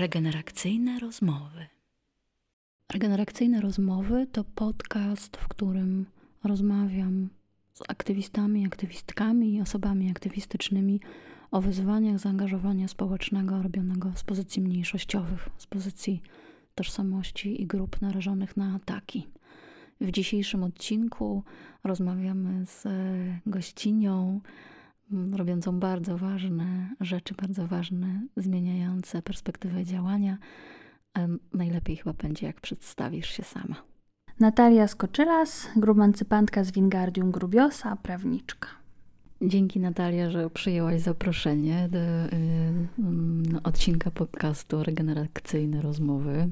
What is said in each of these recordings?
Regeneracyjne rozmowy. Regeneracyjne rozmowy to podcast, w którym rozmawiam z aktywistami, aktywistkami i osobami aktywistycznymi o wyzwaniach zaangażowania społecznego robionego z pozycji mniejszościowych, z pozycji tożsamości i grup narażonych na ataki. W dzisiejszym odcinku rozmawiamy z gościnią, robiącą bardzo ważne rzeczy, bardzo ważne, zmieniające perspektywę działania. Ale najlepiej chyba będzie, jak przedstawisz się sama. Natalia Skoczylas, grubancypantka z Wingardium Grubiosa, prawniczka. Dzięki Natalia, że przyjęłaś zaproszenie do y, odcinka podcastu Regeneracyjne Rozmowy.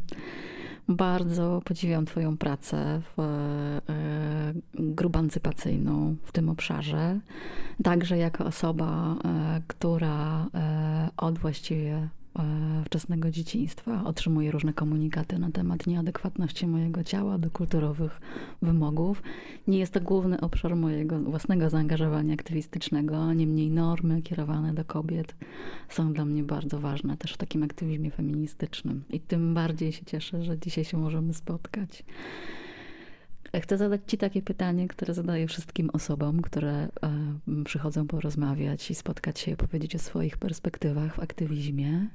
Bardzo podziwiam Twoją pracę w, y, grubancypacyjną w tym obszarze. Także jako osoba, y, która y, od właściwie E, wczesnego dzieciństwa. Otrzymuję różne komunikaty na temat nieadekwatności mojego ciała do kulturowych wymogów. Nie jest to główny obszar mojego własnego zaangażowania aktywistycznego, niemniej normy kierowane do kobiet są dla mnie bardzo ważne też w takim aktywizmie feministycznym. I tym bardziej się cieszę, że dzisiaj się możemy spotkać. Chcę zadać Ci takie pytanie, które zadaję wszystkim osobom, które e, przychodzą porozmawiać i spotkać się i powiedzieć o swoich perspektywach w aktywizmie.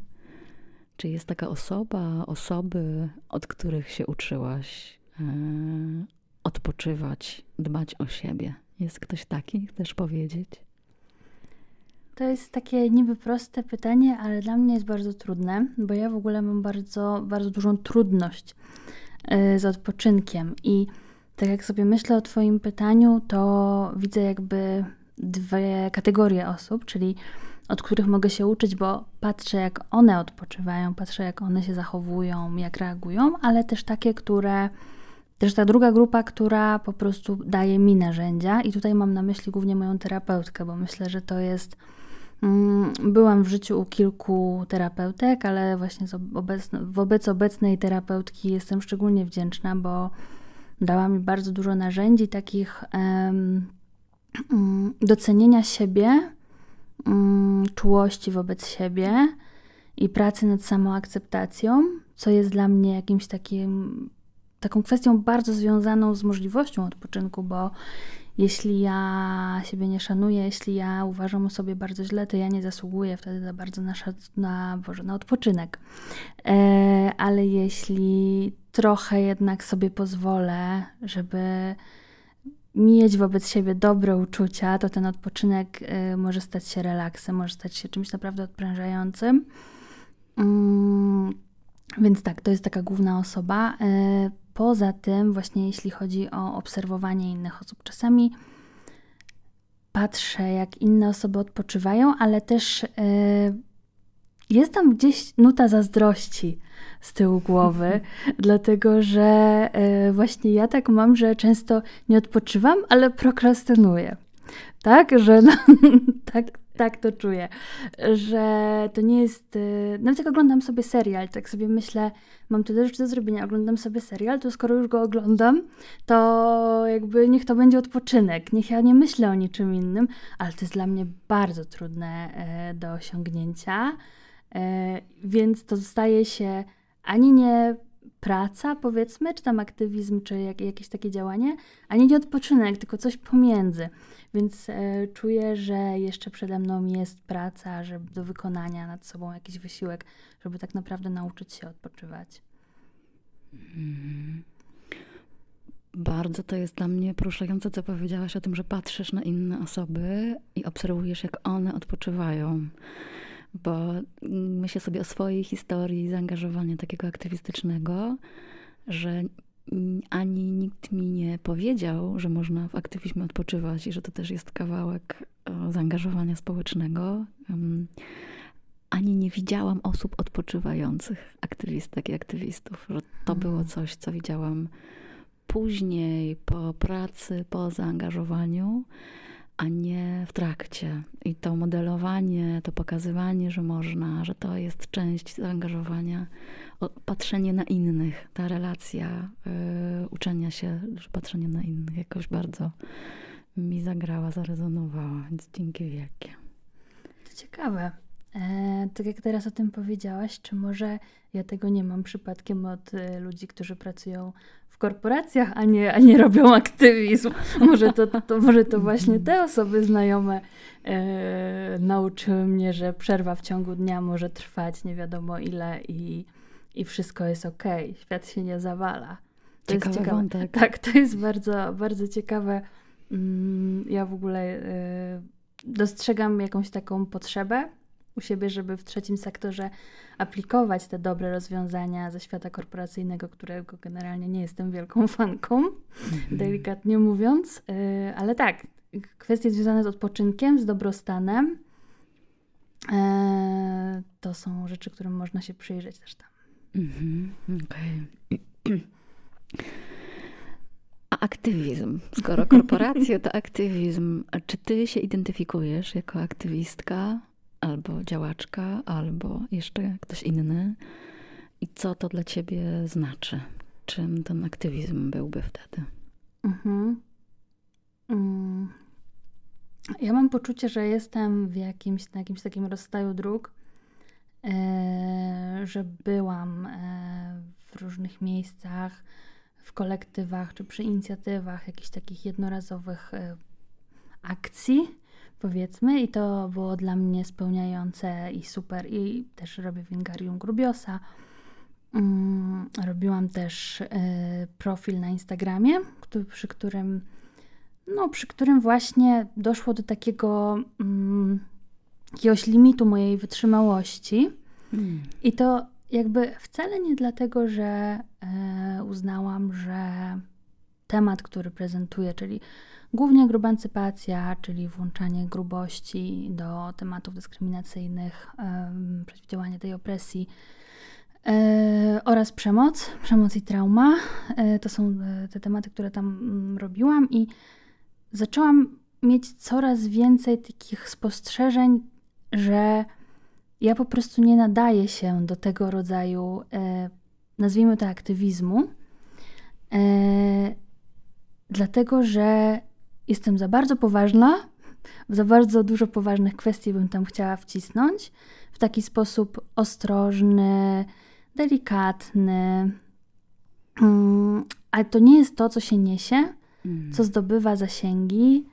Czy jest taka osoba, osoby, od których się uczyłaś e, odpoczywać, dbać o siebie? Jest ktoś taki, chcesz powiedzieć? To jest takie niby proste pytanie, ale dla mnie jest bardzo trudne, bo ja w ogóle mam bardzo, bardzo dużą trudność e, z odpoczynkiem. I tak jak sobie myślę o Twoim pytaniu, to widzę jakby dwie kategorie osób, czyli od których mogę się uczyć, bo patrzę, jak one odpoczywają, patrzę, jak one się zachowują, jak reagują, ale też takie, które. Też ta druga grupa, która po prostu daje mi narzędzia, i tutaj mam na myśli głównie moją terapeutkę, bo myślę, że to jest. Mm, byłam w życiu u kilku terapeutek, ale właśnie wobec obecnej terapeutki jestem szczególnie wdzięczna, bo dała mi bardzo dużo narzędzi takich um, docenienia siebie, mm, czułości wobec siebie i pracy nad samoakceptacją, co jest dla mnie jakimś takim, taką kwestią bardzo związaną z możliwością odpoczynku, bo jeśli ja siebie nie szanuję, jeśli ja uważam o sobie bardzo źle, to ja nie zasługuję wtedy za bardzo na, na, Boże, na odpoczynek. E, ale jeśli trochę jednak sobie pozwolę, żeby mieć wobec siebie dobre uczucia, to ten odpoczynek y, może stać się relaksem, może stać się czymś naprawdę odprężającym. Mm, więc tak, to jest taka główna osoba. Y, poza tym, właśnie jeśli chodzi o obserwowanie innych osób, czasami patrzę, jak inne osoby odpoczywają, ale też y, jest tam gdzieś nuta zazdrości z tyłu głowy, dlatego że e, właśnie ja tak mam, że często nie odpoczywam, ale prokrastynuję. Tak, że no, tak, tak to czuję, że to nie jest. E, nawet jak oglądam sobie serial, tak sobie myślę, mam tyle rzeczy do zrobienia, oglądam sobie serial, to skoro już go oglądam, to jakby niech to będzie odpoczynek, niech ja nie myślę o niczym innym, ale to jest dla mnie bardzo trudne e, do osiągnięcia, więc to staje się ani nie praca, powiedzmy, czy tam aktywizm, czy jak, jakieś takie działanie, ani nie odpoczynek, tylko coś pomiędzy. Więc e, czuję, że jeszcze przede mną jest praca, żeby do wykonania nad sobą jakiś wysiłek, żeby tak naprawdę nauczyć się odpoczywać. Mm. Bardzo to jest dla mnie poruszające, co powiedziałaś o tym, że patrzysz na inne osoby i obserwujesz, jak one odpoczywają bo myślę sobie o swojej historii zaangażowania takiego aktywistycznego, że ani nikt mi nie powiedział, że można w aktywizmie odpoczywać i że to też jest kawałek e, zaangażowania społecznego. Ani nie widziałam osób odpoczywających, aktywistek i aktywistów. Że to było mhm. coś, co widziałam później, po pracy, po zaangażowaniu a nie w trakcie. I to modelowanie, to pokazywanie, że można, że to jest część zaangażowania, patrzenie na innych, ta relacja y, uczenia się, że patrzenie na innych jakoś bardzo mi zagrała, zarezonowała, więc dzięki wielkie. To ciekawe. E, tak jak teraz o tym powiedziałaś, czy może ja tego nie mam przypadkiem od e, ludzi, którzy pracują w korporacjach, a nie, a nie robią aktywizm. Może to, to, może to właśnie te osoby znajome e, nauczyły mnie, że przerwa w ciągu dnia może trwać nie wiadomo ile i, i wszystko jest ok. Świat się nie zawala. To Ciekawy jest ciekawe. Wątek. Tak, to jest bardzo, bardzo ciekawe. Mm, ja w ogóle e, dostrzegam jakąś taką potrzebę u siebie, żeby w trzecim sektorze aplikować te dobre rozwiązania ze świata korporacyjnego, którego generalnie nie jestem wielką fanką, -hmm. delikatnie mówiąc. Y, ale tak, kwestie związane z odpoczynkiem, z dobrostanem, y, to są rzeczy, którym można się przyjrzeć też tam. Okej. Okay. A aktywizm. Skoro korporacje to aktywizm, czy ty się identyfikujesz jako aktywistka? Albo działaczka, albo jeszcze ktoś inny. I co to dla ciebie znaczy? Czym ten aktywizm byłby wtedy? Mhm. Mm. Ja mam poczucie, że jestem w jakimś, na jakimś takim rozstaju dróg, e, że byłam e, w różnych miejscach, w kolektywach czy przy inicjatywach jakichś takich jednorazowych e, akcji powiedzmy, i to było dla mnie spełniające i super. I też robię Wingarium Grubiosa. Mm, robiłam też y, profil na Instagramie, który, przy którym no, przy którym właśnie doszło do takiego mm, jakiegoś limitu mojej wytrzymałości. Mm. I to jakby wcale nie dlatego, że y, uznałam, że temat, który prezentuję, czyli Głównie grubancypacja, czyli włączanie grubości do tematów dyskryminacyjnych, przeciwdziałanie tej opresji e, oraz przemoc, przemoc i trauma. E, to są e, te tematy, które tam mm, robiłam i zaczęłam mieć coraz więcej takich spostrzeżeń, że ja po prostu nie nadaję się do tego rodzaju, nazwijmy to aktywizmu, dlatego że jestem za bardzo poważna, za bardzo dużo poważnych kwestii bym tam chciała wcisnąć w taki sposób ostrożny, delikatny. Mm, ale to nie jest to, co się niesie, mm. co zdobywa zasięgi,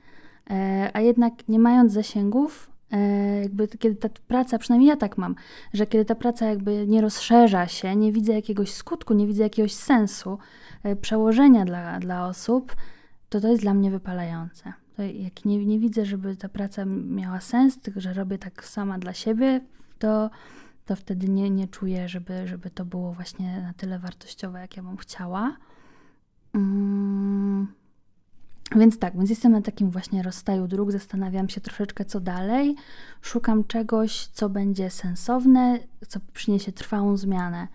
e, a jednak nie mając zasięgów, e, jakby kiedy ta praca, przynajmniej ja tak mam, że kiedy ta praca jakby nie rozszerza się, nie widzę jakiegoś skutku, nie widzę jakiegoś sensu, przełożenia dla, dla osób, to to jest dla mnie wypalające. To jak nie, nie widzę, żeby ta praca miała sens, tylko że robię tak sama dla siebie, to, to wtedy nie, nie czuję, żeby, żeby to było właśnie na tyle wartościowe, jak ja bym chciała. Mm. Więc tak, więc jestem na takim właśnie rozstaju dróg, zastanawiam się troszeczkę co dalej, szukam czegoś, co będzie sensowne, co przyniesie trwałą zmianę.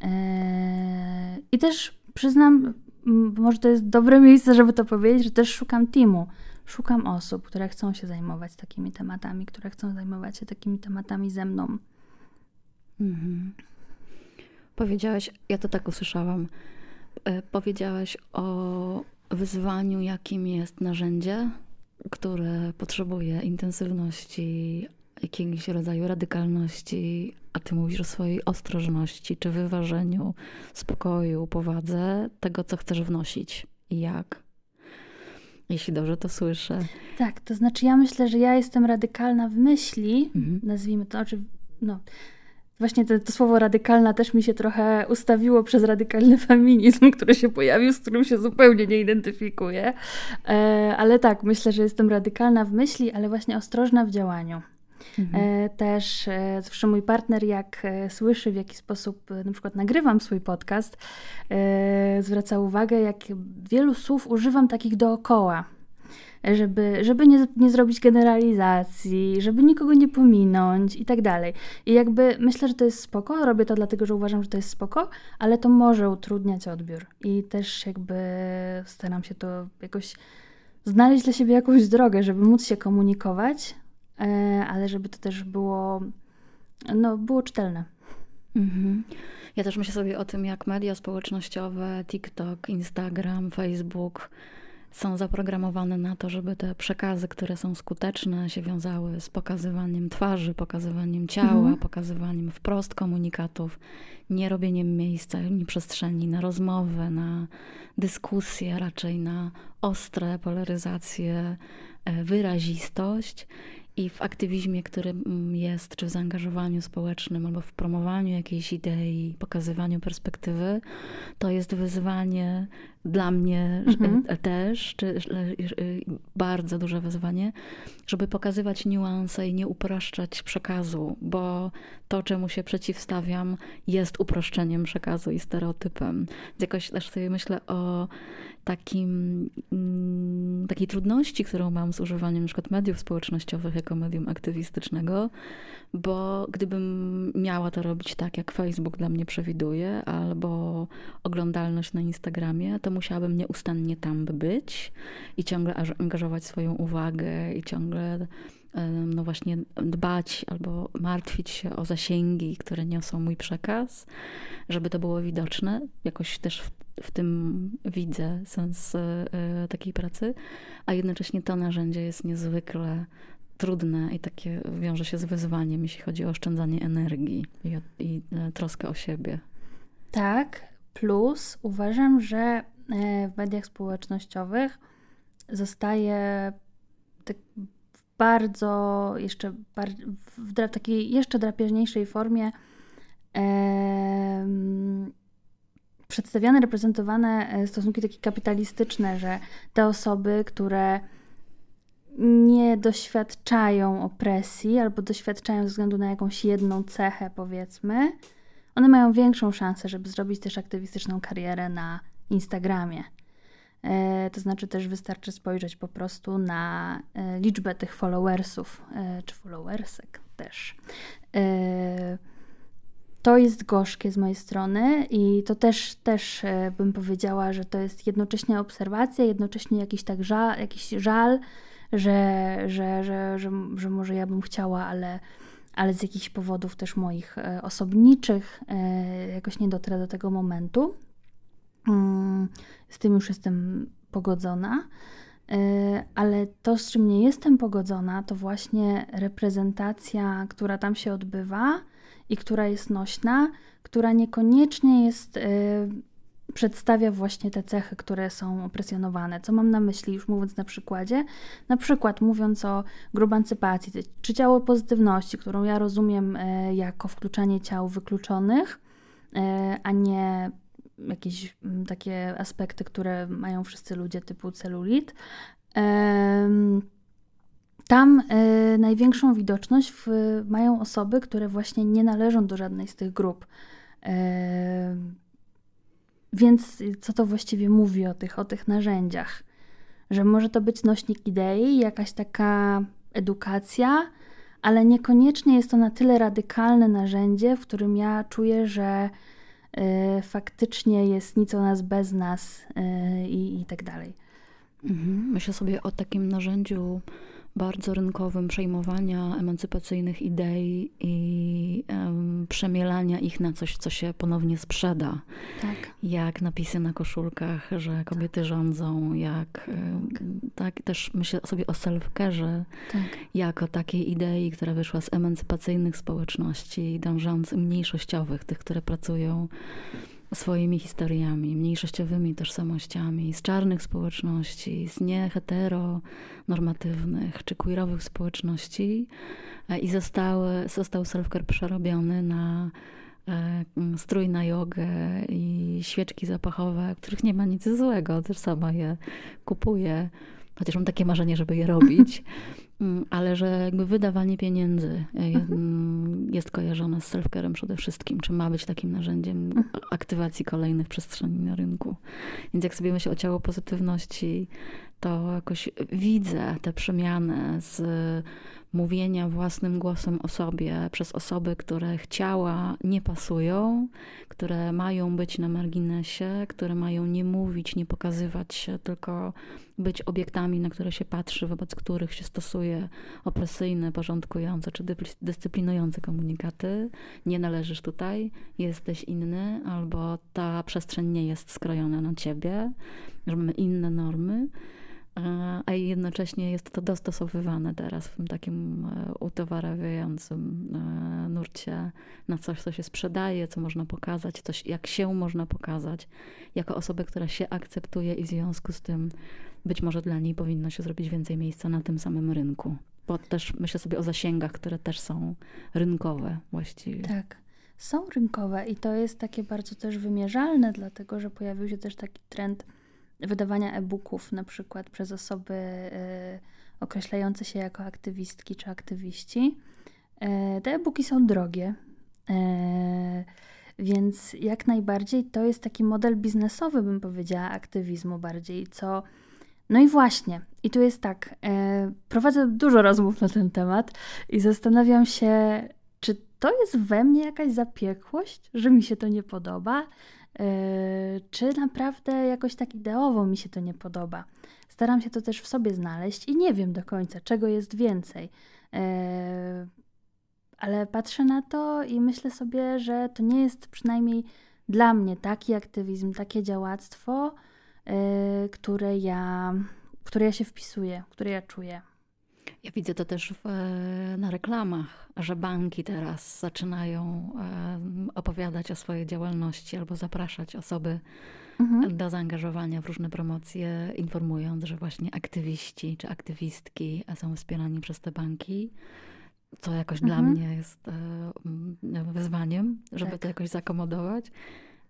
Yy, I też przyznam, może to jest dobre miejsce, żeby to powiedzieć, że też szukam teamu. Szukam osób, które chcą się zajmować takimi tematami, które chcą zajmować się takimi tematami ze mną. Mhm. Powiedziałaś, ja to tak usłyszałam, e, powiedziałaś o wyzwaniu, jakim jest narzędzie, które potrzebuje intensywności, jakiegoś rodzaju radykalności, a ty mówisz o swojej ostrożności, czy wyważeniu, spokoju, powadze tego, co chcesz wnosić i jak. Jeśli dobrze to słyszę. Tak, to znaczy ja myślę, że ja jestem radykalna w myśli, mhm. nazwijmy to, znaczy, no, właśnie to, to, słowo radykalna też mi się trochę ustawiło przez radykalny feminizm, który się pojawił, z którym się zupełnie nie identyfikuję. E, ale tak, myślę, że jestem radykalna w myśli, ale właśnie ostrożna w działaniu. Mhm. E, też e, zawsze mój partner, jak e, słyszy, w jaki sposób na przykład nagrywam swój podcast, zwraca uwagę, jak wielu słów używam takich dookoła. Żeby, żeby nie, nie zrobić generalizacji, żeby nikogo nie pominąć i tak dalej. I jakby myślę, że to jest spoko, robię to dlatego, że uważam, że to jest spoko, ale to może utrudniać odbiór. I też jakby staram się to jakoś znaleźć dla siebie jakąś drogę, żeby móc się komunikować, ale żeby to też było, no, było czytelne. Mhm. Ja też myślę sobie o tym, jak media społecznościowe, TikTok, Instagram, Facebook są zaprogramowane na to, żeby te przekazy, które są skuteczne, się wiązały z pokazywaniem twarzy, pokazywaniem ciała, mhm. pokazywaniem wprost komunikatów, nie robieniem miejsca, nie przestrzeni na rozmowę, na dyskusję, raczej na ostre polaryzacje, e, wyrazistość i w aktywizmie, który mm, jest, czy w zaangażowaniu społecznym, albo w promowaniu jakiejś idei, pokazywaniu perspektywy, to jest wyzwanie dla mnie mhm. E, też, czy, bardzo duże wyzwanie, żeby pokazywać niuanse i nie upraszczać przekazu, bo to, czemu się przeciwstawiam, jest uproszczeniem przekazu i stereotypem. Więc jakoś też sobie myślę o takim, mm, takiej trudności, którą mam z używaniem np. mediów społecznościowych jako medium aktywistycznego, bo gdybym miała to robić tak, jak Facebook dla mnie przewiduje, albo oglądalność na Instagramie, to musiałabym nieustannie tam być i ciągle angażować swoją uwagę i ciągle no właśnie dbać albo martwić się o zasięgi, które niosą mój przekaz, żeby to było widoczne. Jakoś też w, w tym widzę sens e, takiej pracy, a jednocześnie to narzędzie jest niezwykle trudne i takie wiąże się z wyzwaniem, jeśli chodzi o oszczędzanie energii i, i e, troskę o siebie. Tak, plus uważam, że e, w mediach społecznościowych zostaje tak bardzo, jeszcze w takiej jeszcze drapieżniejszej formie e, przedstawiane, reprezentowane stosunki takie kapitalistyczne, że te osoby, które nie doświadczają opresji albo doświadczają ze względu na jakąś jedną cechę, powiedzmy, one mają większą szansę, żeby zrobić też aktywistyczną karierę na Instagramie. E, to znaczy też wystarczy spojrzeć po prostu na e, liczbę tych followersów, e, czy followersek też. To jest gorzkie z mojej strony i to też, też bym powiedziała, że to jest jednocześnie obserwacja, jednocześnie jakiś tak żal, jakiś żal, że, że, że, że, że może ja bym chciała, ale, ale z jakichś powodów też moich osobniczych jakoś nie dotrę do tego momentu. Mm, z tym już jestem pogodzona. E, ale to, z czym nie jestem pogodzona, to właśnie reprezentacja, która tam się odbywa i która jest nośna, która niekoniecznie jest, e, przedstawia właśnie te cechy, które są opresjonowane. Co mam na myśli, już mówiąc na przykładzie? Na przykład mówiąc o grubancypacji, czy ciało pozytywności, którą ja rozumiem e, jako wkluczanie ciał wykluczonych, a nie jakieś mm, takie aspekty, które mają wszyscy ludzie typu celulit. Tam e, największą widoczność mają osoby, które właśnie nie należą do żadnej z tych grup. Więc co to właściwie mówi o tych, o tych narzędziach? Że może to być nośnik idei, jakaś taka edukacja, ale niekoniecznie jest to na tyle radykalne narzędzie, w którym ja czuję, że faktycznie jest nic o nas bez nas y, i, i tak dalej. Mhm. Myślę sobie o takim narzędziu bardzo rynkowym przejmowania emancypacyjnych idei i um, przemielania ich na coś, co się ponownie sprzeda. Tak. Jak napisy na koszulkach, że kobiety tak. rządzą, jak tak. tak też myślę sobie o self-carze, tak. jako takiej idei, która wyszła z emancypacyjnych społeczności, dążąc mniejszościowych, tych, które pracują swoimi historiami, mniejszościowymi tożsamościami, z czarnych społeczności, z nieheteronormatywnych czy queerowych społeczności e, i zostały, został self-care przerobiony na e, strój na jogę i świeczki zapachowe, których nie ma nic złego, też sama je kupuję, chociaż mam takie marzenie, żeby je robić. Mm, ale że jakby wydawanie pieniędzy e, mhm. jest kojarzone z self-carem przede wszystkim, czy ma być takim narzędziem mhm. aktywacji kolejnych przestrzeni na rynku. Więc jak sobie myślę o ciało pozytywności, to jakoś widzę tę przemianę z mówienia własnym głosem o sobie przez osoby, które ciała nie pasują, które mają być na marginesie, które mają nie mówić, nie pokazywać się, tylko być obiektami, na które się patrzy, wobec których się stosuje opresyjne, porządkujące czy dyscyplinujące komunikaty. Nie należysz tutaj, jesteś inny, albo ta przestrzeń nie jest skrojona na ciebie. że mamy inne normy, a jednocześnie jest to dostosowywane teraz w tym takim e, utowarawiającym e, nurcie na coś, co się sprzedaje, co można pokazać, coś, jak się można pokazać, jako osobę, która się akceptuje i w związku z tym być może dla niej powinno się zrobić więcej miejsca na tym samym rynku. Bo też myślę sobie o zasięgach, które też są rynkowe właściwie. Tak, są rynkowe i to jest takie bardzo też wymierzalne, dlatego że pojawił się też taki trend wydawania e-booków na przykład przez osoby y, określające się jako aktywistki czy aktywiści. E, te e-booki są drogie, e, więc jak najbardziej to jest taki model biznesowy, bym powiedziała, aktywizmu bardziej, co. No i właśnie, i tu jest tak, e, prowadzę dużo rozmów na ten temat i zastanawiam się, czy to jest we mnie jakaś zapiekłość, że mi się to nie podoba, czy naprawdę jakoś tak ideowo mi się to nie podoba. Staram się to też w sobie znaleźć i nie wiem do końca, czego jest więcej. Yy, ale patrzę na to i myślę sobie, że to nie jest przynajmniej dla mnie taki aktywizm, takie działactwo, yy, które ja, które ja się wpisuję, które ja czuję. Ja widzę to też w, na reklamach, że banki teraz zaczynają opowiadać o swojej działalności albo zapraszać osoby mhm. do zaangażowania w różne promocje, informując, że właśnie aktywiści czy aktywistki są wspierani przez te banki. Co jakoś mhm. dla mnie jest wyzwaniem, żeby tak. to jakoś zakomodować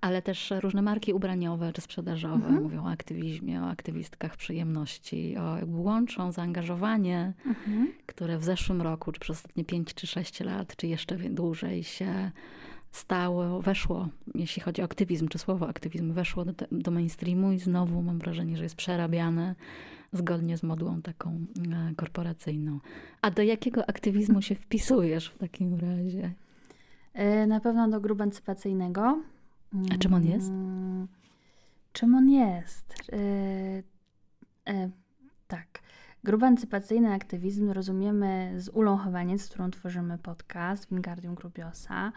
ale też różne marki ubraniowe czy sprzedażowe mhm. mówią o aktywizmie, o aktywistkach przyjemności, o jakby łączą zaangażowanie, mhm. które w zeszłym roku, czy przez ostatnie 5 czy 6 lat, czy jeszcze dłużej się stało, weszło, jeśli chodzi o aktywizm, czy słowo aktywizm, weszło do, do mainstreamu i znowu mam wrażenie, że jest przerabiane zgodnie z modłą taką e, korporacyjną. A do jakiego aktywizmu się wpisujesz w takim razie? E, na pewno do grubancypacyjnego. A czym on jest? Mm, czym on jest? E, e, tak. Grubancypacyjny aktywizm rozumiemy z Ulą Chowaniec, z którą tworzymy podcast Wingardium Grubiosa,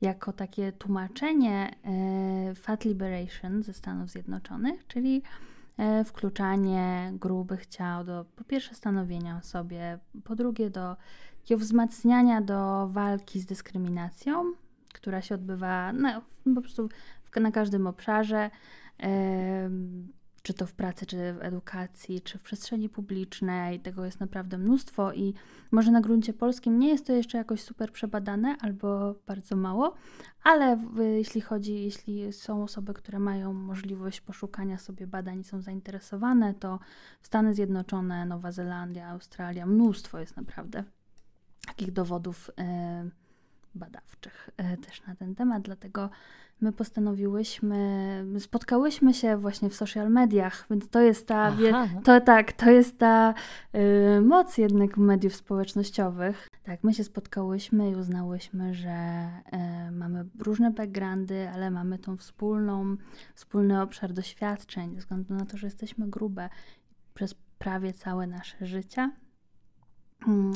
jako takie tłumaczenie e, Fat Liberation ze Stanów Zjednoczonych, czyli wkluczanie grubych ciał do po pierwsze stanowienia o sobie, po drugie do wzmacniania do walki z dyskryminacją, która się odbywa no, po prostu na każdym obszarze, czy to w pracy, czy w edukacji, czy w przestrzeni publicznej. Tego jest naprawdę mnóstwo i może na gruncie polskim nie jest to jeszcze jakoś super przebadane albo bardzo mało, ale jeśli chodzi, jeśli są osoby, które mają możliwość poszukania sobie badań i są zainteresowane, to Stany Zjednoczone, Nowa Zelandia, Australia, mnóstwo jest naprawdę takich dowodów. Yy, badawczych e, też na ten temat, dlatego my postanowiłyśmy, spotkałyśmy się właśnie w social mediach, więc to jest ta, wie, to tak, to jest ta y, moc jednak mediów społecznościowych. Tak, my się spotkałyśmy i uznałyśmy, że y, mamy różne backgroundy, ale mamy tą wspólną, wspólny obszar doświadczeń, ze względu na to, że jesteśmy grube przez prawie całe nasze życie,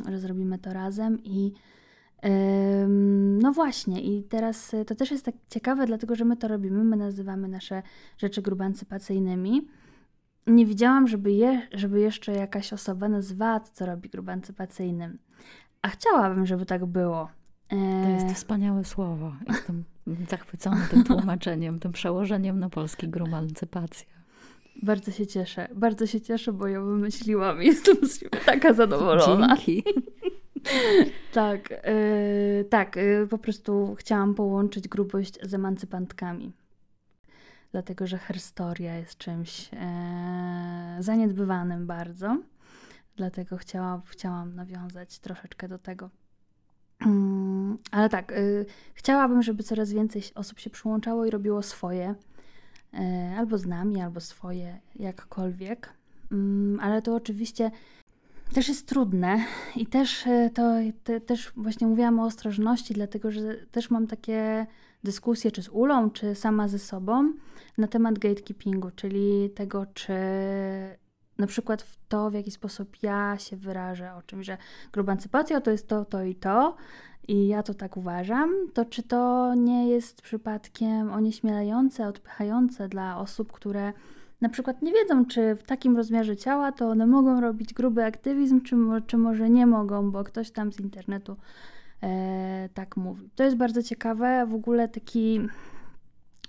y, że zrobimy to razem i no właśnie, i teraz y, to też jest tak ciekawe, dlatego że my to robimy, my nazywamy nasze rzeczy grubancypacyjnymi. Nie widziałam, żeby, je, żeby jeszcze jakaś osoba nazwała to, co robi grubancypacyjnym. A chciałabym, żeby tak było. To jest e, wspaniałe słowo. Jestem zachwycona tym tłumaczeniem, tym przełożeniem na polski grubancypacja. Bardzo się cieszę. Bardzo się cieszę, bo ja wymyśliłam i jestem taka zadowolona. Dzięki. tak, yy, tak, yy, po prostu chciałam połączyć grubość z emancypantkami. Dlatego, że herstoria jest czymś yy, zaniedbywanym bardzo. Dlatego chciałam, chciałam nawiązać troszeczkę do tego. Mm, ale tak, chciałabym, żeby coraz więcej osób się przyłączało i robiło swoje, albo z nami, albo swoje, jakkolwiek. Mm, ale to oczywiście też jest trudne i też e, to te, też właśnie mówiłam o ostrożności, dlatego że też mam takie dyskusje czy z Ulą, czy sama ze sobą na temat gatekeepingu, czyli tego, czy na przykład w to, w jaki sposób ja się wyrażę o czymś, że grubancypacja to jest to, to i to i ja to tak uważam, to czy to nie jest przypadkiem onieśmielające, odpychające dla osób, które na przykład nie wiedzą, czy w takim rozmiarze ciała to one mogą robić gruby aktywizm, czy, czy może nie mogą, bo ktoś tam z internetu e, tak mówi. To jest bardzo ciekawe. W ogóle taki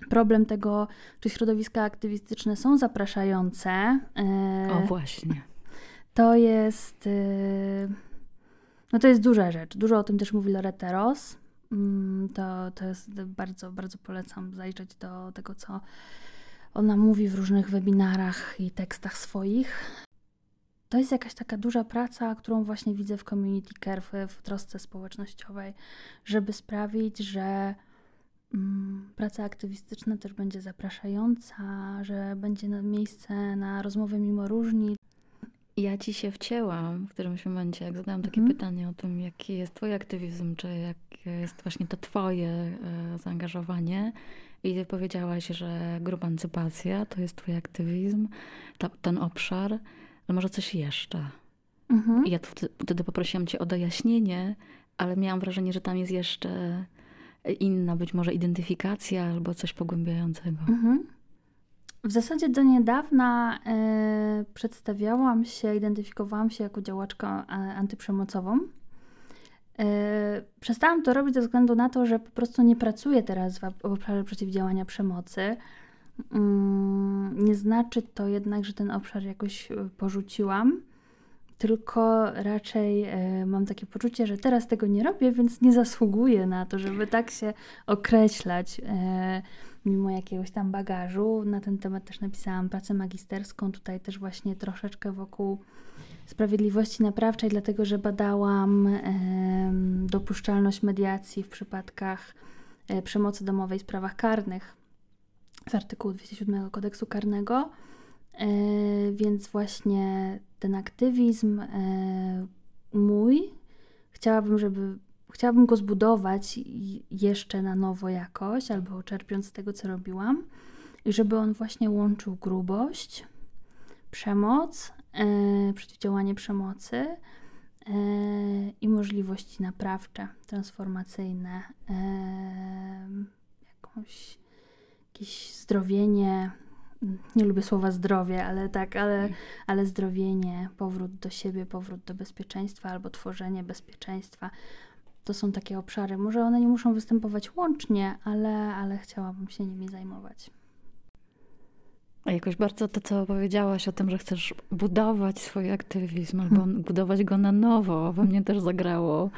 problem tego, czy środowiska aktywistyczne są zapraszające. E, o, właśnie. To jest. E, no to jest duża rzecz. Dużo o tym też mówi Loretta Ross. Mm, to, to jest bardzo, bardzo polecam zajrzeć do tego, co ona mówi w różnych webinarach i tekstach swoich. To jest jakaś taka duża praca, którą właśnie widzę w community care, w, w trosce społecznościowej, żeby sprawić, że mm, praca aktywistyczna też będzie zapraszająca, że będzie miejsce na rozmowę mimo różnic. Ja ci się wcięłam w którymś momencie, jak zadałam takie mhm. pytanie o tym, jaki jest twój aktywizm, czy jakie jest właśnie to twoje e, zaangażowanie. I ty powiedziałaś, że grupancypacja to jest twój aktywizm, ta, ten obszar, ale może coś jeszcze. Mhm. I ja wtedy, poprosiłam cię o dojaśnienie, ale miałam wrażenie, że tam jest jeszcze inna być może identyfikacja albo coś pogłębiającego. Mhm. W zasadzie do niedawna e, przedstawiałam się, identyfikowałam się jako działaczka e, antyprzemocową. E, przestałam to robić ze względu na to, że po prostu nie pracuję teraz w obszarze przeciwdziałania przemocy. Mm, nie znaczy to jednak, że ten obszar jakoś e, porzuciłam, tylko raczej e, mam takie poczucie, że teraz tego nie robię, więc nie zasługuję na to, żeby tak się określać mimo jakiegoś tam bagażu. Na ten temat też napisałam pracę magisterską, tutaj też właśnie troszeczkę wokół sprawiedliwości naprawczej, dlatego że badałam dopuszczalność mediacji w przypadkach e, przemocy domowej w sprawach karnych z artykułu 207 kodeksu karnego. E, więc właśnie ten aktywizm e, mój chciałabym, żeby chciałabym go zbudować jeszcze na nowo jakoś, albo czerpiąc z tego, co robiłam, i żeby on właśnie łączył grubość, przemoc e, przeciwdziałanie przemocy e, i możliwości naprawcze, transformacyjne, e, jakąś, jakieś zdrowienie. Nie lubię słowa zdrowie, ale tak, ale, ale zdrowienie, powrót do siebie, powrót do bezpieczeństwa albo tworzenie bezpieczeństwa. To są takie obszary. Może one nie muszą występować łącznie, ale, ale chciałabym się nimi zajmować. A jakoś bardzo to, co powiedziałaś o tym, że chcesz budować swój aktywizm albo hmm. budować go na nowo, we mnie też zagrało,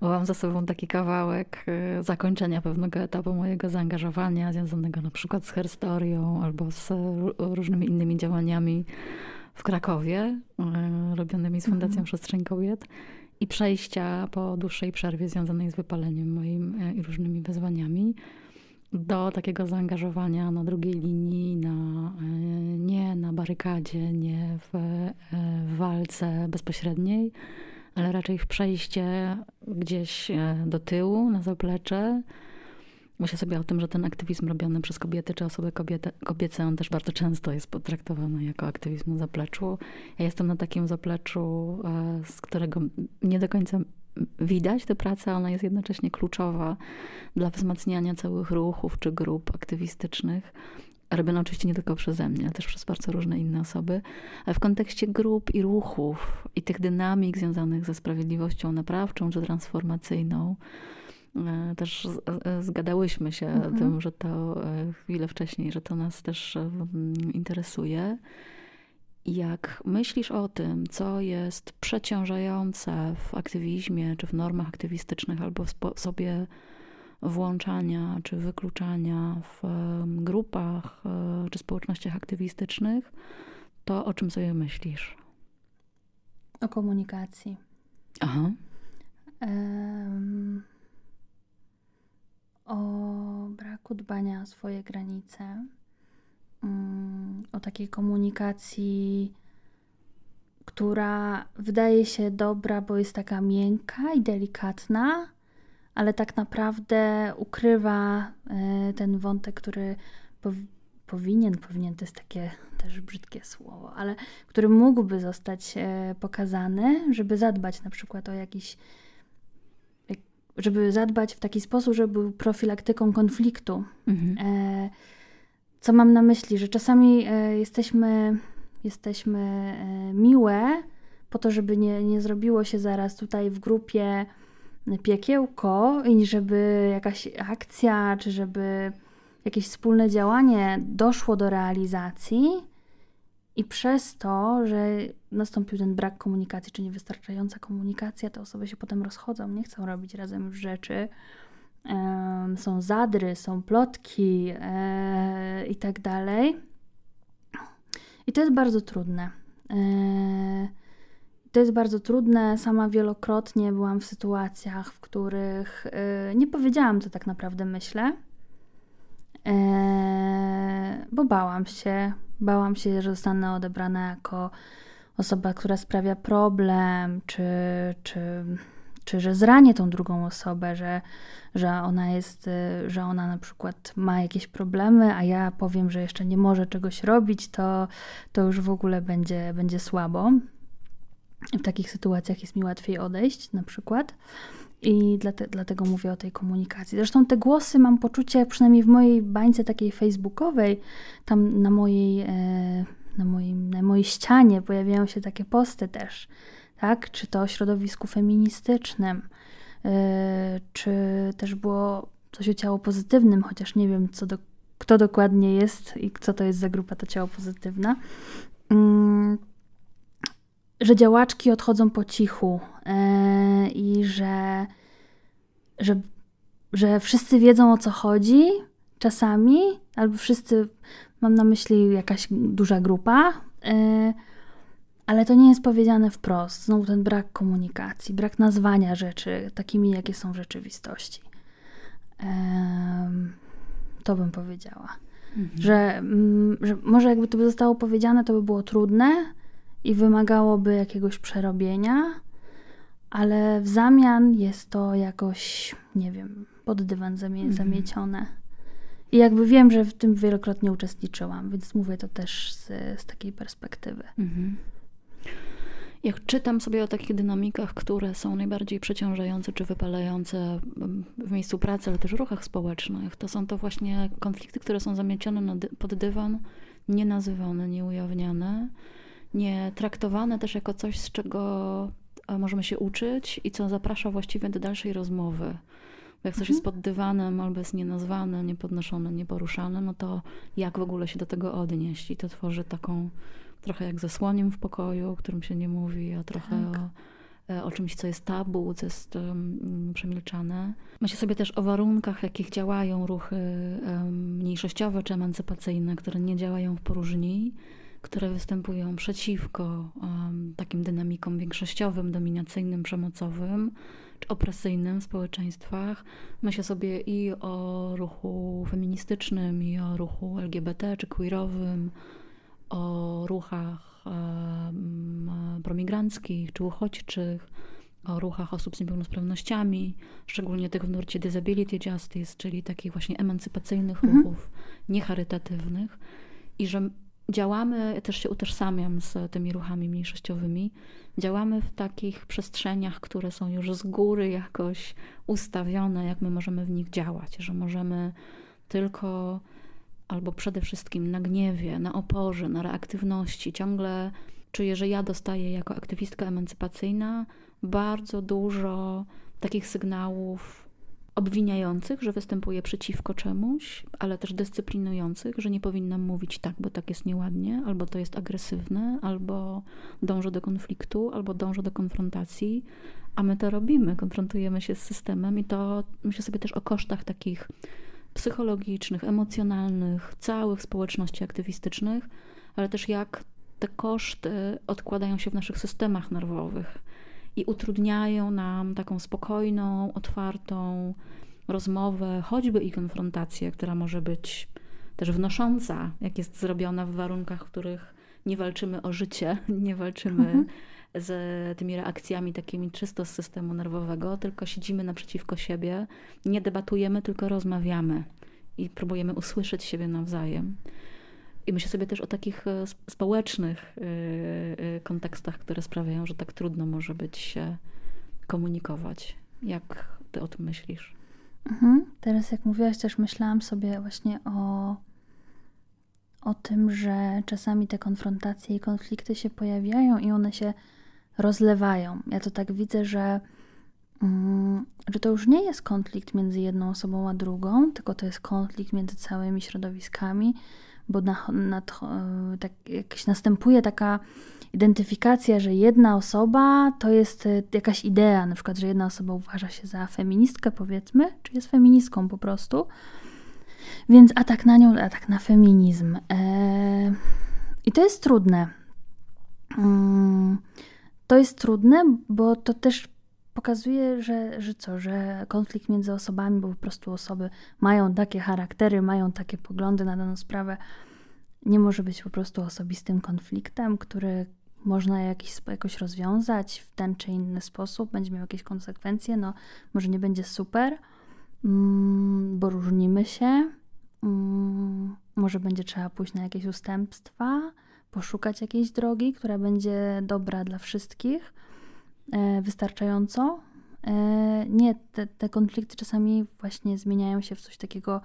bo mam za sobą taki kawałek y, zakończenia pewnego etapu mojego zaangażowania, związanego na przykład z herstorią albo z różnymi innymi działaniami w Krakowie, y, robionymi z Fundacją hmm. Przestrzeń Kobiet i przejścia po dłuższej przerwie związanej z wypaleniem moim y, i różnymi wyzwaniami do takiego zaangażowania na drugiej linii, na, e, nie na barykadzie, nie w, e, w walce bezpośredniej, ale raczej w przejście gdzieś e, do tyłu, na zaplecze. Myślę sobie o tym, że ten aktywizm robiony przez kobiety czy osoby kobiety, kobiece, on też bardzo często jest potraktowany jako aktywizm na zapleczu. Ja jestem na takim zapleczu, z którego nie do końca widać tę pracę, ona jest jednocześnie kluczowa dla wzmacniania całych ruchów czy grup aktywistycznych. Robione oczywiście nie tylko przeze mnie, ale też przez bardzo różne inne osoby, ale w kontekście grup i ruchów i tych dynamik związanych ze sprawiedliwością naprawczą czy transformacyjną, e, też zgadałyśmy się mhm. tym, że to e, chwilę wcześniej, że to nas też e, interesuje. Jak myślisz o tym, co jest przeciążające w aktywizmie, czy w normach aktywistycznych, albo w sposobie włączania czy wykluczania w grupach e, czy społecznościach aktywistycznych, to o czym sobie myślisz? O komunikacji. Aha. Um, o braku dbania o swoje granice o takiej komunikacji, która wydaje się dobra, bo jest taka miękka i delikatna, ale tak naprawdę ukrywa e, ten wątek, który powinien, powinien to jest takie też brzydkie słowo, ale który mógłby zostać e, pokazany, żeby zadbać na przykład o jakiś żeby zadbać w taki sposób, żeby był profilaktyką konfliktu. Mhm. E, co mam na myśli, że czasami e, jesteśmy, jesteśmy e, miłe po to, żeby nie, nie zrobiło się zaraz tutaj w grupie piekiełko i żeby jakaś akcja, czy żeby jakieś wspólne działanie doszło do realizacji i przez to, że nastąpił ten brak komunikacji, czy niewystarczająca komunikacja, te osoby się potem rozchodzą, nie chcą robić razem rzeczy. Są zadry, są plotki e, i tak dalej. I to jest bardzo trudne. E, to jest bardzo trudne. Sama wielokrotnie byłam w sytuacjach, w których e, nie powiedziałam, co tak naprawdę myślę, bo bałam się, Bałam się, że zostanę odebrana jako osoba, która sprawia problem, czy, czy, czy że zranię tą drugą osobę, że, że ona jest, że ona na przykład ma jakieś problemy, a ja powiem, że jeszcze nie może czegoś robić, to, to już w ogóle będzie, będzie słabo. W takich sytuacjach jest mi łatwiej odejść, na przykład. I dlate, dlatego mówię o tej komunikacji. Zresztą te głosy mam poczucie, przynajmniej w mojej bańce takiej facebookowej, tam na mojej, e, na, na mojej ścianie pojawiają się takie posty też, tak? Czy to o środowisku feministycznym, e, czy też było coś o ciało pozytywnym, chociaż nie wiem, co do, kto dokładnie jest i co to jest za grupa to ciało pozytywna. Mm, że działaczki odchodzą po cichu yy, i że, że, że wszyscy wiedzą o co chodzi czasami, albo wszyscy, mam na myśli jakaś duża grupa, yy, ale to nie jest powiedziane wprost. Znowu ten brak komunikacji, brak nazwania rzeczy takimi, jakie są w rzeczywistości. Yy, to bym powiedziała. Mhm. Że, mm, że może jakby to by zostało powiedziane, to by było trudne, i wymagałoby jakiegoś przerobienia, ale w zamian jest to jakoś, nie wiem, pod dywan zamie mhm. zamiecione. I jakby wiem, że w tym wielokrotnie uczestniczyłam, więc mówię to też z, z takiej perspektywy. Mhm. Jak czytam sobie o takich dynamikach, które są najbardziej przeciążające czy wypalające w miejscu pracy, ale też w ruchach społecznych, to są to właśnie konflikty, które są zamiecione pod dywan, nienazywane, nieujawniane nie traktowane też jako coś, z czego e, możemy się uczyć i co zaprasza właściwie do dalszej rozmowy. Bo jak coś mhm. jest pod dywanem albo jest nienazwane, niepodnoszone, nieporuszane, no to jak w ogóle się do tego odnieść? I to tworzy taką trochę jak zasłoniem w pokoju, o którym się nie mówi, a trochę tak. o, e, o, czymś, co jest tabu, co jest um, przemilczane. Myślę sobie też o warunkach, w jakich działają ruchy um, mniejszościowe czy emancypacyjne, które nie działają w próżni które występują przeciwko um, takim dynamikom większościowym, dominacyjnym, przemocowym czy opresyjnym w społeczeństwach. Myślę sobie i o ruchu feministycznym, i o ruchu LGBT czy queerowym, o ruchach um, promigranckich czy uchodźczych, o ruchach osób z niepełnosprawnościami, szczególnie tych w nurcie Disability Justice, czyli takich właśnie emancypacyjnych mhm. ruchów, niecharytatywnych. I że działamy, też się utożsamiam z tymi ruchami mniejszościowymi, działamy w takich przestrzeniach, które są już z góry jakoś ustawione, jak my możemy w nich działać, że możemy tylko albo przede wszystkim na gniewie, na oporze, na reaktywności. Ciągle czuję, że ja dostaję jako aktywistka emancypacyjna bardzo dużo takich sygnałów obwiniających, że występuje przeciwko czemuś, ale też dyscyplinujących, że nie powinnam mówić tak, bo tak jest nieładnie, albo to jest agresywne, albo dążę do konfliktu, albo dążę do konfrontacji, a my to robimy, konfrontujemy się z systemem i to myślę sobie też o kosztach takich psychologicznych, emocjonalnych, całych społeczności aktywistycznych, ale też jak te koszty odkładają się w naszych systemach nerwowych i utrudniają nam taką spokojną, otwartą rozmowę, choćby i konfrontację, która może być też wnosząca, jak jest zrobiona w warunkach, w których nie walczymy o życie, nie walczymy mhm. Z tymi reakcjami takimi czysto z systemu nerwowego, tylko siedzimy naprzeciwko siebie, nie debatujemy, tylko rozmawiamy i próbujemy usłyszeć siebie nawzajem. I myślę sobie też o takich e, społecznych e, e, kontekstach, które sprawiają, że tak trudno może być się komunikować. Jak ty o tym myślisz? Mhm. Teraz jak mówiłaś, też myślałam sobie właśnie o, o tym, że czasami te konfrontacje i konflikty się pojawiają i one się rozlewają. Ja to tak widzę, że, mm, że to już nie jest konflikt między jedną osobą a drugą, tylko to jest konflikt między całymi środowiskami, bo na, na, e, tak, jakaś następuje taka identyfikacja, że jedna osoba to jest e, jakaś idea, na przykład, że jedna osoba uważa się za feministkę, powiedzmy, czy jest feministką po prostu. Więc atak na nią, atak na feminizm. Eee, I to jest trudne. Mm, to jest trudne, bo to też pokazuje, że, że co, że konflikt między osobami, bo po prostu osoby mają takie charaktery, mają takie poglądy na daną sprawę, nie może być po prostu osobistym konfliktem, który można jakiś, jakoś rozwiązać w ten czy inny sposób, będzie miał jakieś konsekwencje, no może nie będzie super, mm, bo różnimy się, mm, może będzie trzeba pójść na jakieś ustępstwa, poszukać jakiejś drogi, która będzie dobra dla wszystkich, e, wystarczająco. E, nie, te, te konflikty czasami właśnie zmieniają się w coś takiego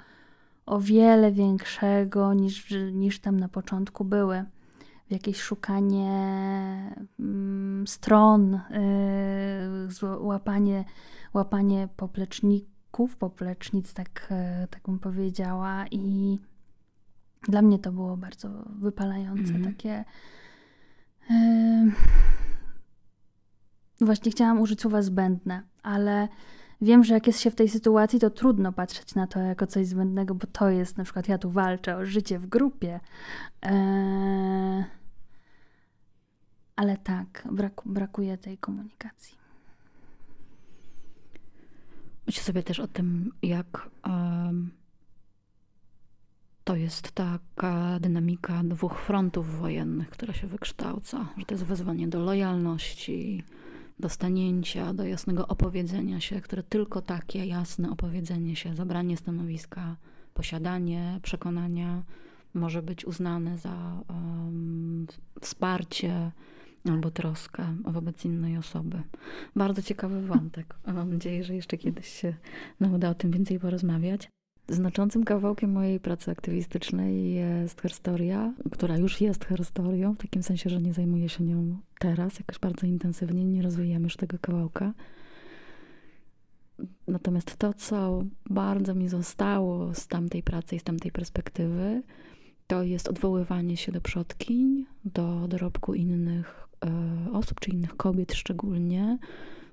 o wiele większego niż, niż tam na początku były. W jakieś szukanie mm, stron, yy, łapanie, łapanie popleczników, poplecznic, tak, yy, tak bym powiedziała. I dla mnie to było bardzo wypalające, mm. takie. Yy, właśnie chciałam użyć słowa zbędne, ale wiem, że jak jest się w tej sytuacji, to trudno patrzeć na to jako coś zbędnego, bo to jest na przykład ja tu walczę o życie w grupie. Eee, ale tak, brak, brakuje tej komunikacji. Myślę sobie też o tym, jak um, to jest taka dynamika dwóch frontów wojennych, która się wykształca, że to jest wezwanie do lojalności, do stanięcia, do jasnego opowiedzenia się, które tylko takie jasne opowiedzenie się, zabranie stanowiska, posiadanie przekonania może być uznane za um, wsparcie albo troskę wobec innej osoby. Bardzo ciekawy wątek. Mam nadzieję, że jeszcze kiedyś się nam uda o tym więcej porozmawiać. Znaczącym kawałkiem mojej pracy aktywistycznej jest historia, która już jest historią, w takim sensie, że nie zajmuję się nią teraz jakoś bardzo intensywnie, nie rozwijam już tego kawałka. Natomiast to, co bardzo mi zostało z tamtej pracy i z tamtej perspektywy, to jest odwoływanie się do przodkiń, do dorobku innych e, osób, czy innych kobiet szczególnie,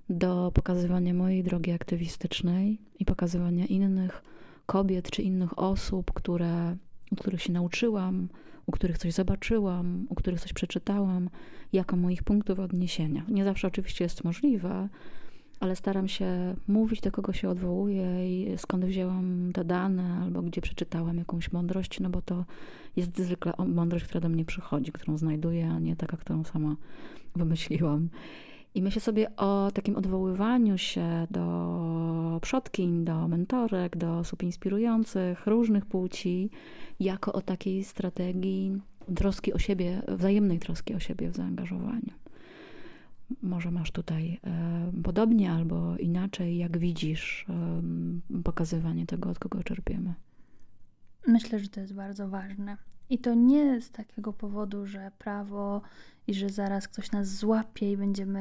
do pokazywania mojej drogi aktywistycznej i pokazywania innych kobiet czy innych osób, które, u których się nauczyłam, u których coś zobaczyłam, u których coś przeczytałam, jako moich punktów odniesienia. Nie zawsze oczywiście jest możliwe, ale staram się mówić, do kogo się odwołuję i skąd wzięłam te dane, albo gdzie przeczytałam jakąś mądrość, no bo to jest zwykle mądrość, która do mnie przychodzi, którą znajduję, a nie taka, którą sama wymyśliłam. I myślę sobie o takim odwoływaniu się do przodkiń, do mentorek, do osób inspirujących różnych płci, jako o takiej strategii troski o siebie, wzajemnej troski o siebie w zaangażowaniu. Może masz tutaj e, podobnie albo inaczej, jak widzisz e, pokazywanie tego, od kogo czerpiemy. Myślę, że to jest bardzo ważne. I to nie z takiego powodu, że prawo i że zaraz ktoś nas złapie i będziemy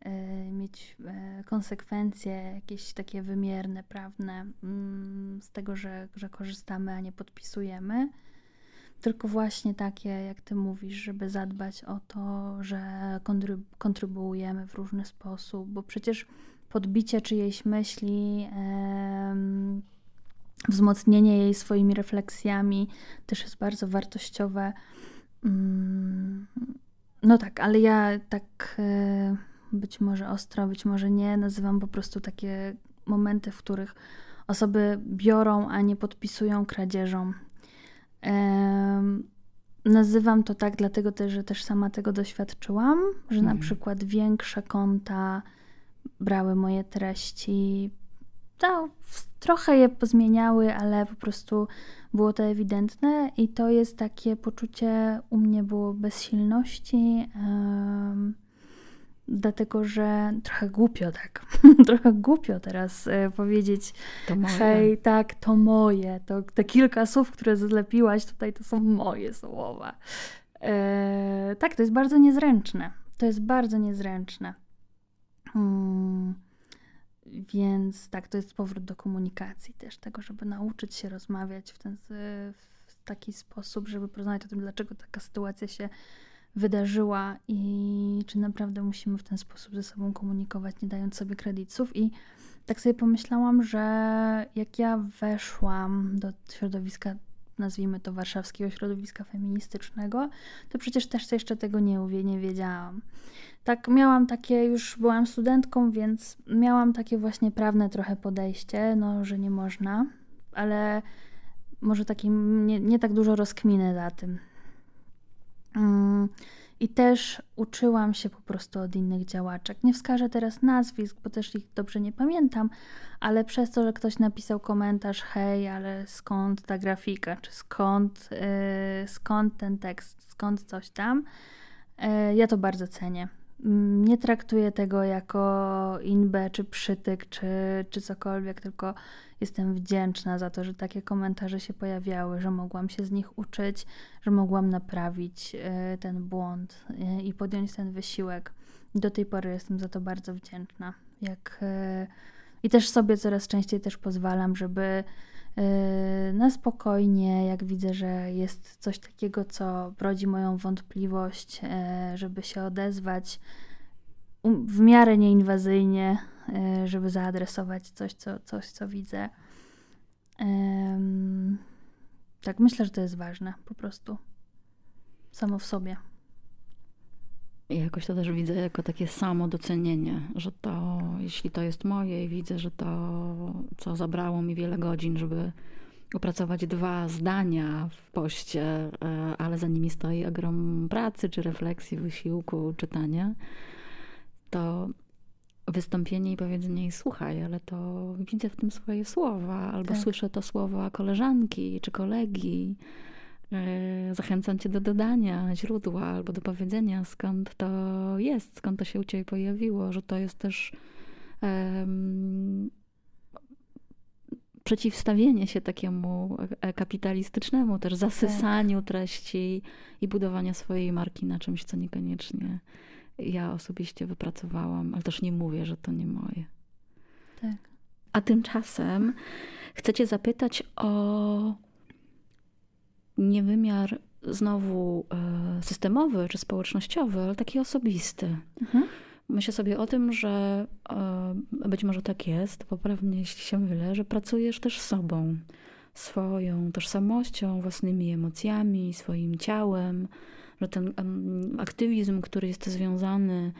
e, mieć e, konsekwencje jakieś takie wymierne, prawne mm, z tego, że, że korzystamy, a nie podpisujemy. Tylko właśnie takie, jak ty mówisz, żeby zadbać o to, że kontrybuujemy w różny sposób, bo przecież podbicie czyjejś myśli, wzmocnienie jej swoimi refleksjami też jest bardzo wartościowe. Mm, no tak, ale ja tak e, być może ostro, być może nie, nazywam po prostu takie momenty, w których osoby biorą, a nie podpisują kradzieżą. Nazywam to tak, dlatego też, że też sama tego doświadczyłam, że na mhm. przykład większe konta brały moje treści, trochę je pozmieniały, ale po prostu było to ewidentne i to jest takie poczucie u mnie było bezsilności, dlatego że trochę głupio tak, trochę głupio teraz e, powiedzieć, to moje. hej, tak, to moje, to te kilka słów, które zlepiłaś tutaj, to są moje słowa. E, tak, to jest bardzo niezręczne. To jest bardzo niezręczne. Hmm. Więc tak, to jest powrót do komunikacji też, tego, żeby nauczyć się rozmawiać w, ten, w taki sposób, żeby porozmawiać o tym, dlaczego taka sytuacja się wydarzyła i czy naprawdę musimy w ten sposób ze sobą komunikować, nie dając sobie kredytów. I tak sobie pomyślałam, że jak ja weszłam do środowiska, nazwijmy to warszawskiego środowiska feministycznego, to przecież też jeszcze tego nie, nie wiedziałam. Tak, miałam takie, już byłam studentką, więc miałam takie właśnie prawne trochę podejście, no, że nie można, ale może takim nie, nie tak dużo rozkminy za tym. Mm, I też uczyłam się po prostu od innych działaczek. Nie wskażę teraz nazwisk, bo też ich dobrze nie pamiętam, ale przez to, że ktoś napisał komentarz, hej, ale skąd ta grafika, czy skąd, yy, skąd ten tekst, skąd coś tam, yy, ja to bardzo cenię. Nie traktuję tego jako inbę, czy przytyk, czy, czy cokolwiek, tylko jestem wdzięczna za to, że takie komentarze się pojawiały, że mogłam się z nich uczyć, że mogłam naprawić e, ten błąd e, i podjąć ten wysiłek. Do tej pory jestem za to bardzo wdzięczna. Jak, e, I też sobie coraz częściej też pozwalam, żeby na spokojnie, jak widzę, że jest coś takiego, co rodzi moją wątpliwość, żeby się odezwać um, w miarę nieinwazyjnie, żeby zaadresować coś, co, coś, co widzę. tak, myślę, że to jest ważne po prostu. Samo w sobie. I jakoś to też widzę jako takie samo docenienie, że to, jeśli to jest moje i widzę, że to, co zabrało mi wiele godzin, żeby opracować dwa zdania w poście, e, ale za nimi stoi ogrom pracy, czy refleksji, wysiłku, czytania, to wystąpienie i powiedzenie jej słuchaj, ale to widzę w tym swoje słowa, albo tak. słyszę to słowa koleżanki czy kolegi. E, zachęcam cię do dodania źródła albo do powiedzenia, skąd to jest, skąd to się u ciebie pojawiło, że to jest też um, przeciwstawienie się takiemu e, kapitalistycznemu, też zasysaniu tak. treści i budowania swojej marki na czymś, co niekoniecznie ja osobiście wypracowałam, ale też nie mówię, że to nie moje. Tak. A tymczasem chcę Cię zapytać o nie wymiar znowu e, systemowy czy społecznościowy, ale taki osobisty. Mhm. Myślę sobie o tym, że e, być może tak jest, poprawnie jeśli się mylę, że pracujesz też sobą, swoją tożsamością, własnymi emocjami, swoim ciałem, że ten aktywizm, który jest związany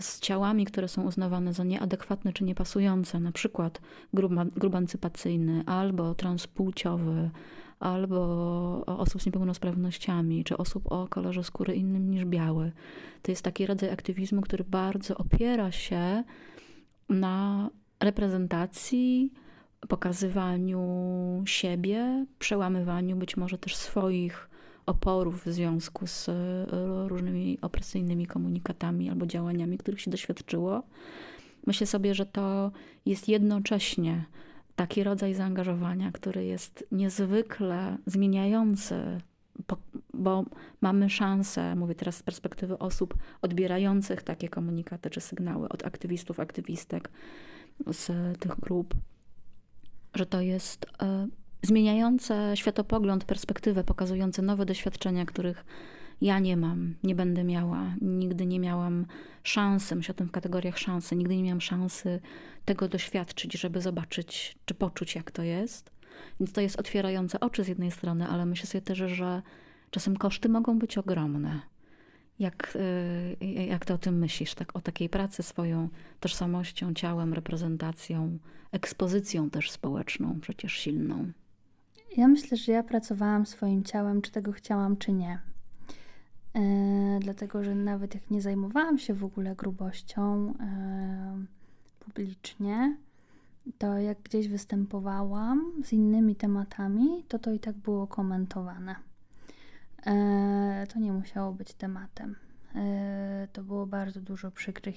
z ciałami, które są uznawane za nieadekwatne czy niepasujące, na przykład grubancypacyjny albo transpłciowy, albo osób z niepełnosprawnościami, czy osób o kolorze skóry innym niż biały. To jest taki rodzaj aktywizmu, który bardzo opiera się na reprezentacji, pokazywaniu siebie, przełamywaniu być może też swoich oporów w związku z e, różnymi opresyjnymi komunikatami albo działaniami, których się doświadczyło. Myślę sobie, że to jest jednocześnie taki rodzaj zaangażowania, który jest niezwykle zmieniający, bo mamy szansę, mówię teraz z perspektywy osób odbierających takie komunikaty czy sygnały od aktywistów, aktywistek z tych grup, że to jest e, zmieniające światopogląd, perspektywę, pokazujące nowe doświadczenia, których ja nie mam, nie będę miała, nigdy nie miałam szansy, myślę o tym w kategoriach szansy, nigdy nie miałam szansy tego doświadczyć, żeby zobaczyć czy poczuć, jak to jest. Więc to jest otwierające oczy z jednej strony, ale myślę sobie też, że czasem koszty mogą być ogromne. Jak, y, jak ty o tym myślisz, tak, o takiej pracy swoją tożsamością, ciałem, reprezentacją, ekspozycją też społeczną, przecież silną? Ja myślę, że ja pracowałam swoim ciałem, czy tego chciałam, czy nie. E, dlatego, że nawet jak nie zajmowałam się w ogóle grubością e, publicznie, to jak gdzieś występowałam z innymi tematami, to to i tak było komentowane. E, to nie musiało być tematem. E, to było bardzo dużo przykrych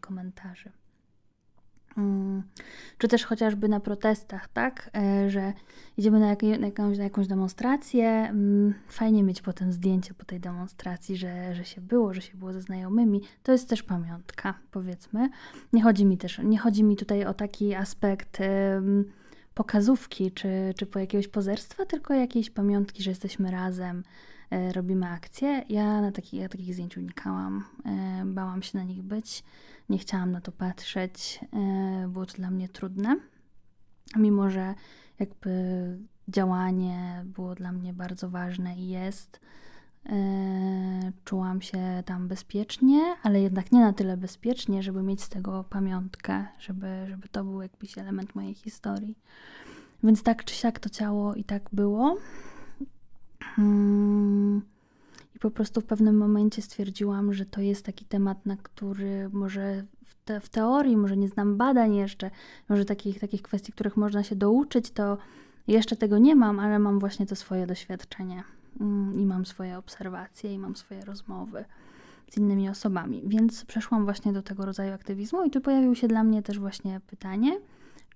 komentarzy. Czy też chociażby na protestach, tak? E, że idziemy na, na, jakąś, na jakąś demonstrację. Mm, fajnie mieć potem zdjęcie po tej demonstracji, że, że się było, że się było ze znajomymi. To jest też pamiątka, powiedzmy. Nie chodzi mi też, nie chodzi mi tutaj o taki aspekt pokazówki czy, czy po jakiegoś pozerstwa, tylko jakiejś pamiątki, że jesteśmy razem, robimy akcje. Ja na taki, ja takich zdjęć unikałam, e, bałam się na nich być nie chciałam na to patrzeć, e, było to dla mnie trudne, mimo że jakby działanie było dla mnie bardzo ważne i jest. E, czułam się tam bezpiecznie, ale jednak nie na tyle bezpiecznie, żeby mieć z tego pamiątkę, żeby, żeby to był jakiś element mojej historii. Więc tak czy siak to ciało i tak było. Hmm. I po prostu w pewnym momencie stwierdziłam, że to jest taki temat, na który może w, te, w teorii, może nie znam badań jeszcze, może takich, takich kwestii, których można się douczyć, to jeszcze tego nie mam, ale mam właśnie to swoje doświadczenie mm, i mam swoje obserwacje i mam swoje rozmowy z innymi osobami. Więc przeszłam właśnie do tego rodzaju aktywizmu i tu pojawiło się dla mnie też właśnie pytanie,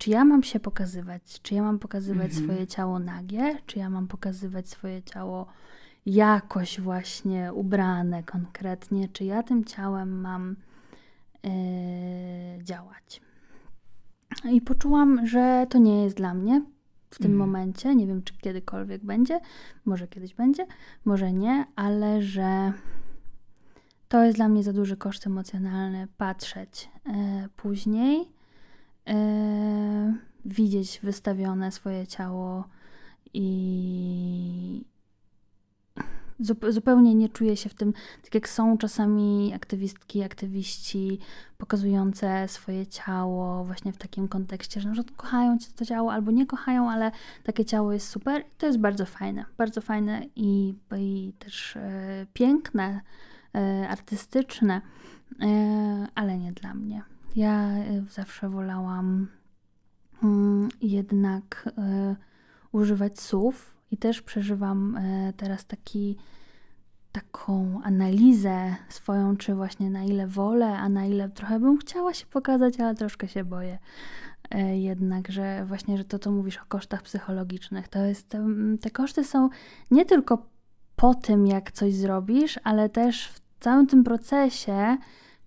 czy ja mam się pokazywać, czy ja mam pokazywać mhm. swoje ciało nagie, czy ja mam pokazywać swoje ciało jakoś właśnie ubrane konkretnie, czy ja tym ciałem mam yy, działać. I poczułam, że to nie jest dla mnie w tym mhm. momencie. Nie wiem, czy kiedykolwiek będzie, może kiedyś będzie, może nie, ale że to jest dla mnie za duży koszt emocjonalny patrzeć yy, później, yy, widzieć wystawione swoje ciało i, zupełnie nie czuję się w tym, tak jak są czasami aktywistki, aktywiści pokazujące swoje ciało właśnie w takim kontekście, że na przykład kochają to ciało albo nie kochają, ale takie ciało jest super to jest bardzo fajne, bardzo fajne i, i też e, piękne, e, artystyczne, e, ale nie dla mnie. Ja e, zawsze wolałam mm, jednak e, używać słów, i też przeżywam e, teraz taki, taką analizę swoją, czy właśnie na ile wolę, a na ile trochę bym chciała się pokazać, ale troszkę się boję. Jednak, że właśnie, że to, co mówisz o kosztach psychologicznych, to jest, te koszty są nie tylko po tym, jak coś zrobisz, ale też w całym tym procesie,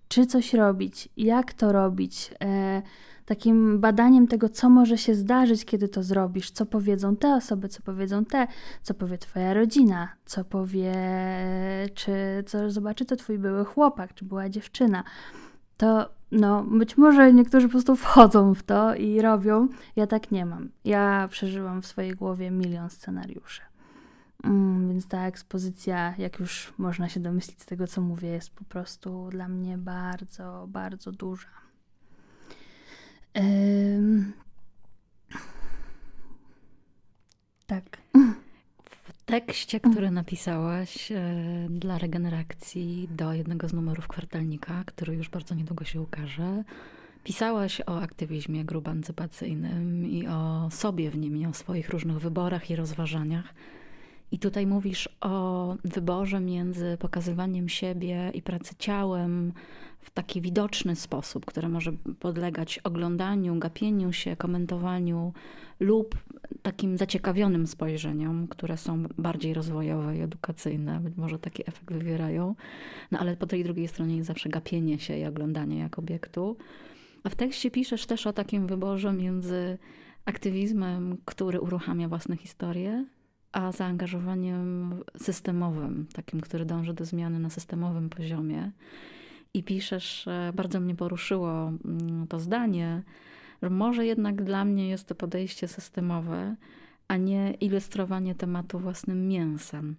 czy coś robić, jak to robić, e, takim badaniem tego, co może się zdarzyć, kiedy to zrobisz, co powiedzą te osoby, co powiedzą te, co powie Twoja rodzina, co powie, czy co zobaczy to Twój były chłopak, czy była dziewczyna. To no, być może niektórzy po prostu wchodzą w to i robią. Ja tak nie mam. Ja przeżyłam w swojej głowie milion scenariuszy. Mm, więc ta ekspozycja, jak już można się domyślić z tego, co mówię, jest po prostu dla mnie bardzo, bardzo duża. Tak. W tekście, który napisałaś e, dla regeneracji do jednego z numerów kwartalnika, który już bardzo niedługo się ukaże, pisałaś o aktywizmie grubancypacyjnym i o sobie w nim, i o swoich różnych wyborach i rozważaniach. I tutaj mówisz o wyborze między pokazywaniem siebie i pracy ciałem w taki widoczny sposób, który może podlegać oglądaniu, gapieniu się, komentowaniu lub takim zaciekawionym spojrzeniom, które są bardziej rozwojowe i edukacyjne, być może taki efekt wywierają. No ale po tej drugiej stronie jest zawsze gapienie się i oglądanie jak obiektu. A w tekście piszesz też o takim wyborze między aktywizmem, który uruchamia własne historie, a zaangażowaniem systemowym, takim, który dąży do zmiany na systemowym poziomie. I piszesz, bardzo mnie poruszyło mm, to zdanie, że może jednak dla mnie jest to podejście systemowe, a nie ilustrowanie tematu własnym mięsem.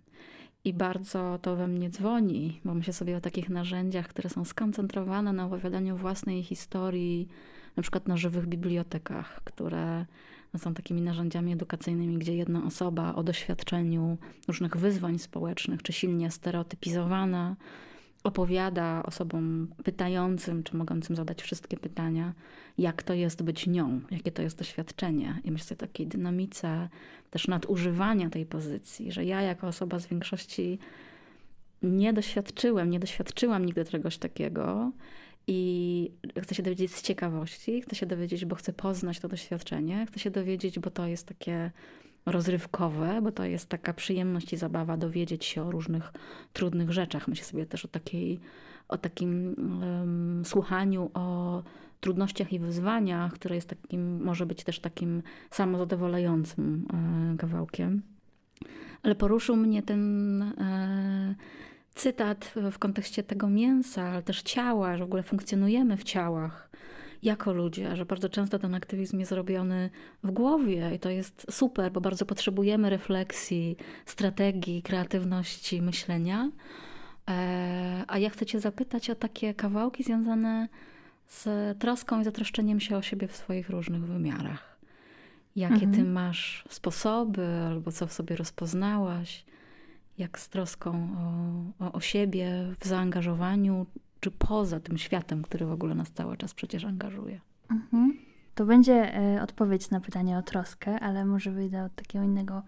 I bardzo to we mnie dzwoni, bo myślę sobie o takich narzędziach, które są skoncentrowane na opowiadaniu własnej historii, na przykład na żywych bibliotekach, które są takimi narzędziami edukacyjnymi, gdzie jedna osoba o doświadczeniu różnych wyzwań społecznych, czy silnie stereotypizowana, opowiada osobom pytającym, czy mogącym zadać wszystkie pytania, jak to jest być nią, jakie to jest doświadczenie. I myślę o takiej dynamice też nadużywania tej pozycji, że ja jako osoba z większości nie doświadczyłem, nie doświadczyłam nigdy czegoś takiego i chcę się dowiedzieć z ciekawości, chcę się dowiedzieć, bo chcę poznać to doświadczenie, chcę się dowiedzieć, bo to jest takie rozrywkowe, bo to jest taka przyjemność i zabawa dowiedzieć się o różnych trudnych rzeczach. Myślę sobie też o, takiej, o takim um, słuchaniu o trudnościach i wyzwaniach, które jest takim, może być też takim samozadowalającym e, kawałkiem. Ale poruszył mnie ten e, cytat w kontekście tego mięsa, ale też ciała, że w ogóle funkcjonujemy w ciałach jako ludzie, że bardzo często ten aktywizm jest robiony w głowie i to jest super, bo bardzo potrzebujemy refleksji, strategii, kreatywności, myślenia. E, a ja chcę Cię zapytać o takie kawałki związane z troską i zatroszczeniem się o siebie w swoich różnych wymiarach. Jakie mhm. Ty masz sposoby, albo co w sobie rozpoznałaś, jak z troską o, o, o siebie, w zaangażowaniu, czy poza tym światem, który w ogóle nas cały czas przecież angażuje. Mhm. To będzie e, odpowiedź na pytanie o troskę, ale może wyjdę od takiego innego,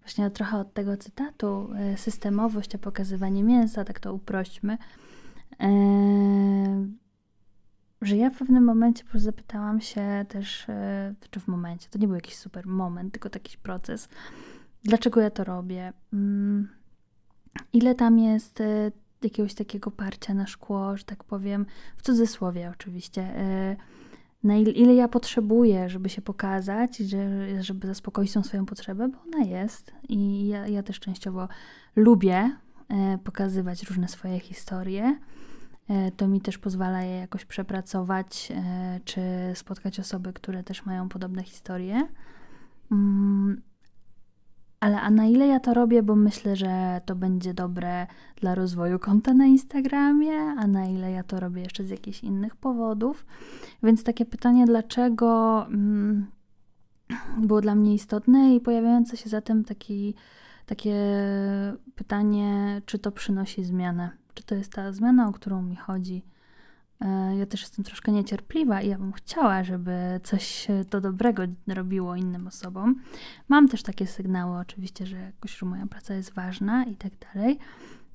właśnie trochę od tego cytatu. E, systemowość, a pokazywanie mięsa, tak to uprośćmy. E, że ja w pewnym momencie po prostu zapytałam się też, czy w momencie, to nie był jakiś super moment, tylko taki proces, dlaczego ja to robię. Mm, ile tam jest e, jakiegoś takiego parcia na szkło, że tak powiem, w cudzysłowie oczywiście, e, na ile, ja potrzebuję, żeby się pokazać, że, żeby zaspokoić tą swoją potrzebę, bo ona jest i ja, ja też częściowo lubię e, pokazywać różne swoje historie. To mi też pozwala je jakoś przepracować, czy spotkać osoby, które też mają podobne historie. Ale a na ile ja to robię, bo myślę, że to będzie dobre dla rozwoju konta na Instagramie, a na ile ja to robię jeszcze z jakichś innych powodów. Więc takie pytanie, dlaczego mm, było dla mnie istotne i pojawiające się zatem taki, takie pytanie, czy to przynosi zmianę, czy to jest ta zmiana, o którą mi chodzi ja też jestem troszkę niecierpliwa i ja bym chciała, żeby coś to dobrego robiło innym osobom. Mam też takie sygnały, oczywiście, że jakoś że moja praca jest ważna i tak dalej,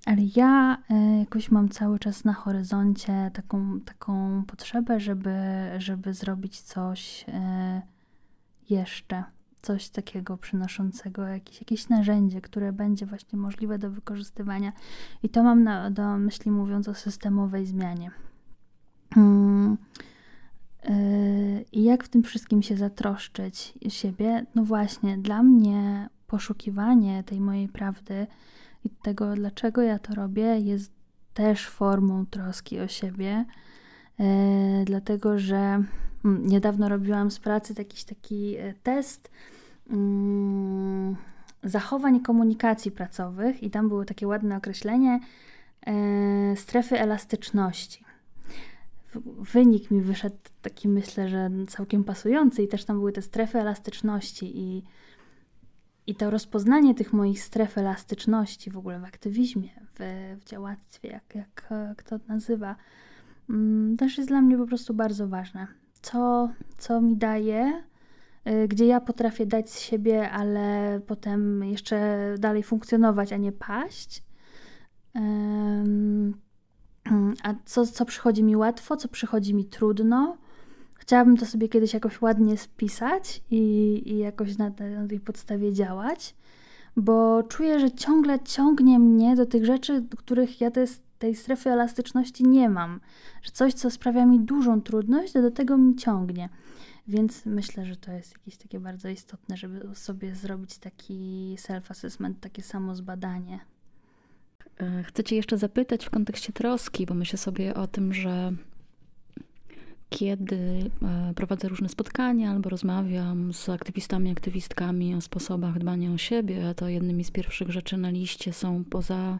ale ja e, jakoś mam cały czas na horyzoncie taką, taką potrzebę, żeby, żeby zrobić coś e, jeszcze. Coś takiego przynoszącego, jakieś, jakieś narzędzie, które będzie właśnie możliwe do wykorzystywania. I to mam na, do myśli mówiąc o systemowej zmianie. Mm, y, I jak w tym wszystkim się zatroszczyć siebie? No właśnie, dla mnie poszukiwanie tej mojej prawdy i tego, dlaczego ja to robię, jest też formą troski o siebie, y, dlatego że mm, niedawno robiłam z pracy taki, taki e, test mm, zachowań komunikacji pracowych i tam było takie ładne określenie e, strefy elastyczności wynik mi wyszedł taki, myślę, że całkiem pasujący, i też tam były te strefy elastyczności, i, i to rozpoznanie tych moich stref elastyczności w ogóle w aktywizmie, w, w działactwie, jak, jak kto to nazywa, mm, też jest dla mnie po prostu bardzo ważne. Co, co mi daje, y, gdzie ja potrafię dać z siebie, ale potem jeszcze dalej funkcjonować, a nie paść. Mm, a co, co przychodzi mi łatwo, co przychodzi mi trudno. Chciałabym to sobie kiedyś jakoś ładnie spisać i, i jakoś na, te, na tej podstawie działać, bo czuję, że ciągle ciągnie mnie do tych rzeczy, do których ja te, tej strefy elastyczności nie mam. Że coś, co sprawia mi dużą trudność, do tego mnie ciągnie. Więc myślę, że to jest jakieś takie bardzo istotne, żeby sobie zrobić taki self-assessment, takie samo zbadanie. E, chcę Cię jeszcze zapytać w kontekście troski, bo myślę sobie o tym, że kiedy e, prowadzę różne spotkania albo rozmawiam z aktywistami, aktywistkami o sposobach dbania o siebie, to jednymi z pierwszych rzeczy na liście są poza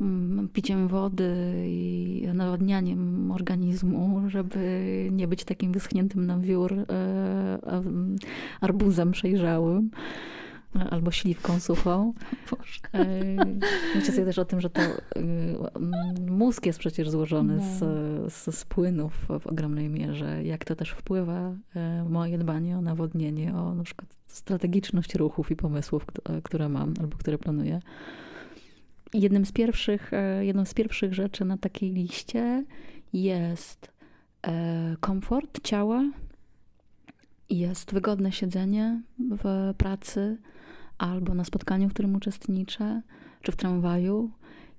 mm, piciem wody i nawadnianiem organizmu, żeby nie być takim wyschniętym na wiór e, arbuzem przejrzałym albo śliwką suchą. Boże. Myślę sobie też o tym, że to y, mózg jest przecież złożony z, no. z, z płynów w ogromnej mierze. Jak to też wpływa e, moje dbanie o nawodnienie, o na przykład strategiczność ruchów i pomysłów, które mam albo które planuję. jednym z pierwszych, e, jedną z pierwszych rzeczy na takiej liście jest e, komfort ciała, jest wygodne siedzenie w pracy albo na spotkaniu, w którym uczestniczę, czy w tramwaju.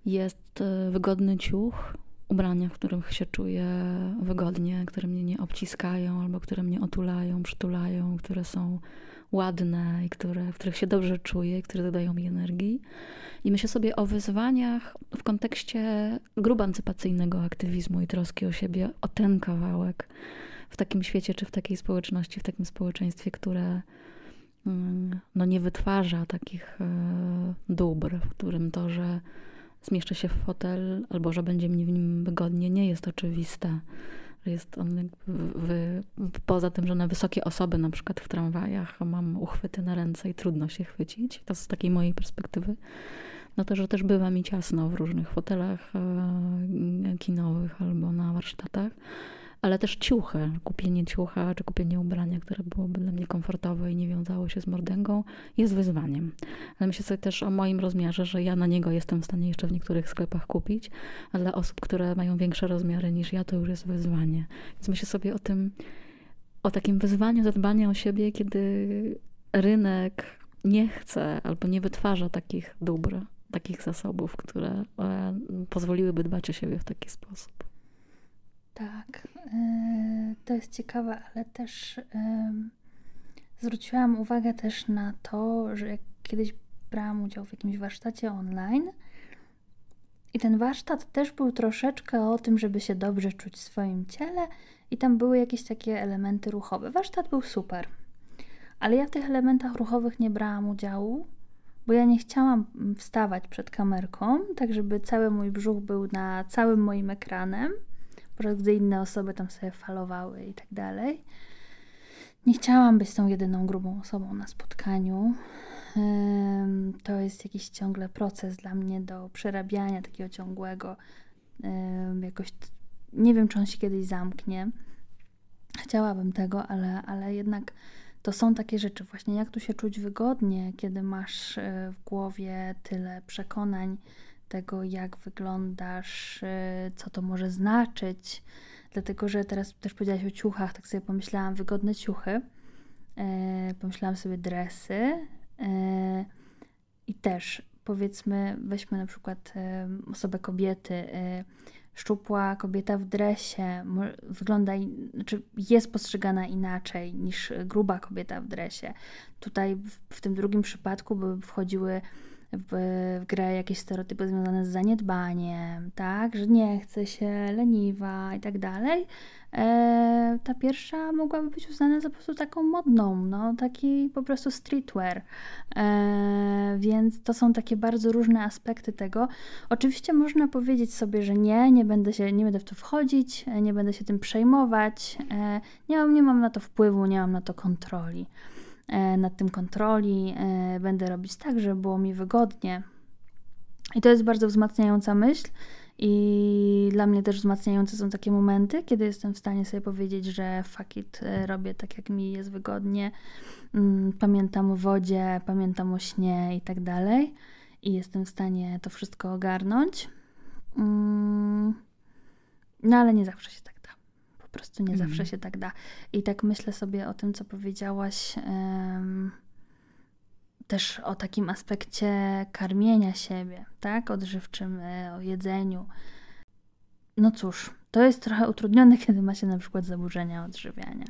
Jest e, wygodny ciuch, ubrania, w których się czuję wygodnie, które mnie nie obciskają albo które mnie otulają, przytulają, które są ładne i które, w których się dobrze czuję, które dodają mi energii. I myślę sobie o wyzwaniach w kontekście grubancypacyjnego aktywizmu i troski o siebie, o ten kawałek w takim świecie, czy w takiej społeczności, w takim społeczeństwie, które no, nie wytwarza takich e, dóbr, w którym to, że zmieszczę się w fotel albo że będzie mi w nim wygodnie, nie jest oczywiste. Jest on w, poza tym, że na wysokie osoby, na przykład w tramwajach, mam uchwyty na ręce i trudno się chwycić. To z takiej mojej perspektywy. No to, że też bywa mi ciasno w różnych fotelach e, kinowych albo na warsztatach ale też ciuchy. Kupienie ciucha czy kupienie ubrania, które byłoby dla mnie komfortowe i nie wiązało się z mordęgą, jest wyzwaniem. Ale myślę sobie też o moim rozmiarze, że ja na niego jestem w stanie jeszcze w niektórych sklepach kupić, a dla osób, które mają większe rozmiary niż ja, to już jest wyzwanie. Więc myślę sobie o tym, o takim wyzwaniu zadbania o siebie, kiedy rynek nie chce albo nie wytwarza takich dóbr, takich zasobów, które e, pozwoliłyby dbać o siebie w taki sposób. Tak, e, to jest ciekawe, ale też zwróciłam uwagę też na to, że jak kiedyś brałam udział w jakimś warsztacie online i ten warsztat też był troszeczkę o tym, żeby się dobrze czuć w swoim ciele i tam były jakieś takie elementy ruchowe. Warsztat był super, ale ja w tych elementach ruchowych nie brałam udziału, bo ja nie chciałam wstawać przed kamerką, tak żeby cały mój brzuch był na całym moim ekranem podczas gdy inne osoby tam sobie falowały i tak dalej. Nie chciałam być tą jedyną grubą osobą na spotkaniu. To jest jakiś ciągle proces dla mnie do przerabiania takiego ciągłego. Jakoś nie wiem, czy on się kiedyś zamknie. Chciałabym tego, ale, ale jednak to są takie rzeczy, właśnie jak tu się czuć wygodnie, kiedy masz e, w głowie tyle przekonań, tego, jak wyglądasz, y, co to może znaczyć. Dlatego, że teraz też powiedziałaś o ciuchach, tak sobie pomyślałam, wygodne ciuchy. E, pomyślałam sobie dresy. E, I też powiedzmy, weźmy na przykład e, osobę kobiety. Szczupła kobieta w dresie wygląda, znaczy jest postrzegana inaczej niż gruba kobieta w dresie. Tutaj w, w tym drugim przypadku by wchodziły w, w grę jakieś stereotypy związane z zaniedbaniem, tak, że nie chce się, leniwa i tak dalej. E, ta pierwsza mogłaby być uznana za po prostu taką modną, no, taki po prostu streetwear. E, więc to są takie bardzo różne aspekty tego. Oczywiście można powiedzieć sobie, że nie, nie będę, się, nie będę w to wchodzić, nie będę się tym przejmować, e, nie, mam, nie mam na to wpływu, nie mam na to kontroli. E, nad tym kontroli, e, będę robić tak, żeby było mi wygodnie. I to jest bardzo wzmacniająca myśl. I dla mnie też wzmacniające są takie momenty, kiedy jestem w stanie sobie powiedzieć, że fuck it, e, robię tak, jak mi jest wygodnie. Mm, pamiętam o wodzie, pamiętam o śnie i tak dalej. I jestem w stanie to wszystko ogarnąć. Mm, no ale nie zawsze się tak prostu nie zawsze mhm. się tak da. I tak myślę sobie o tym, co powiedziałaś, um, też o takim aspekcie karmienia siebie, tak? Odżywczym, e, o jedzeniu. No cóż, to jest trochę utrudnione, kiedy ma się na przykład zaburzenia odżywiania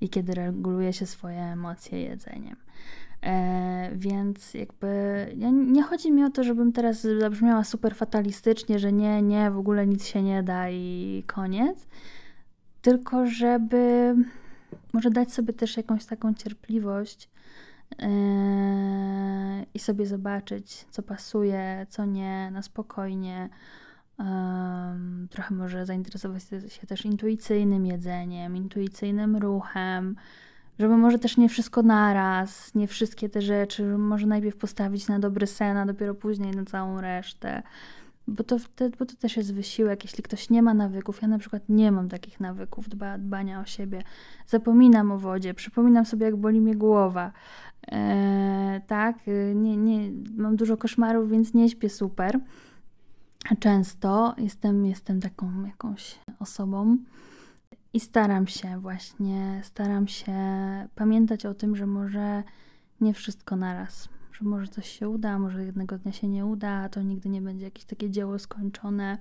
i kiedy reguluje się swoje emocje jedzeniem. E, więc jakby ja, nie chodzi mi o to, żebym teraz zabrzmiała super fatalistycznie, że nie, nie, w ogóle nic się nie da i koniec tylko żeby może dać sobie też jakąś taką cierpliwość yy, i sobie zobaczyć, co pasuje, co nie, na spokojnie. Trochę może zainteresować się też intuicyjnym jedzeniem, intuicyjnym ruchem, żeby może też nie wszystko naraz, nie wszystkie te rzeczy, może najpierw postawić na dobry sen, a dopiero później na całą resztę bo to, bo to też jest wysiłek, jeśli ktoś nie ma nawyków. Ja na przykład nie mam takich nawyków dba, dbania o siebie. Zapominam o wodzie, przypominam sobie, jak boli mnie głowa. E, tak, nie, nie, mam dużo koszmarów, więc nie śpię super. często jestem, jestem taką jakąś osobą i staram się właśnie, staram się pamiętać o tym, że może nie wszystko naraz, że może coś się uda, może jednego dnia się nie uda, to nigdy nie będzie jakieś takie dzieło skończone.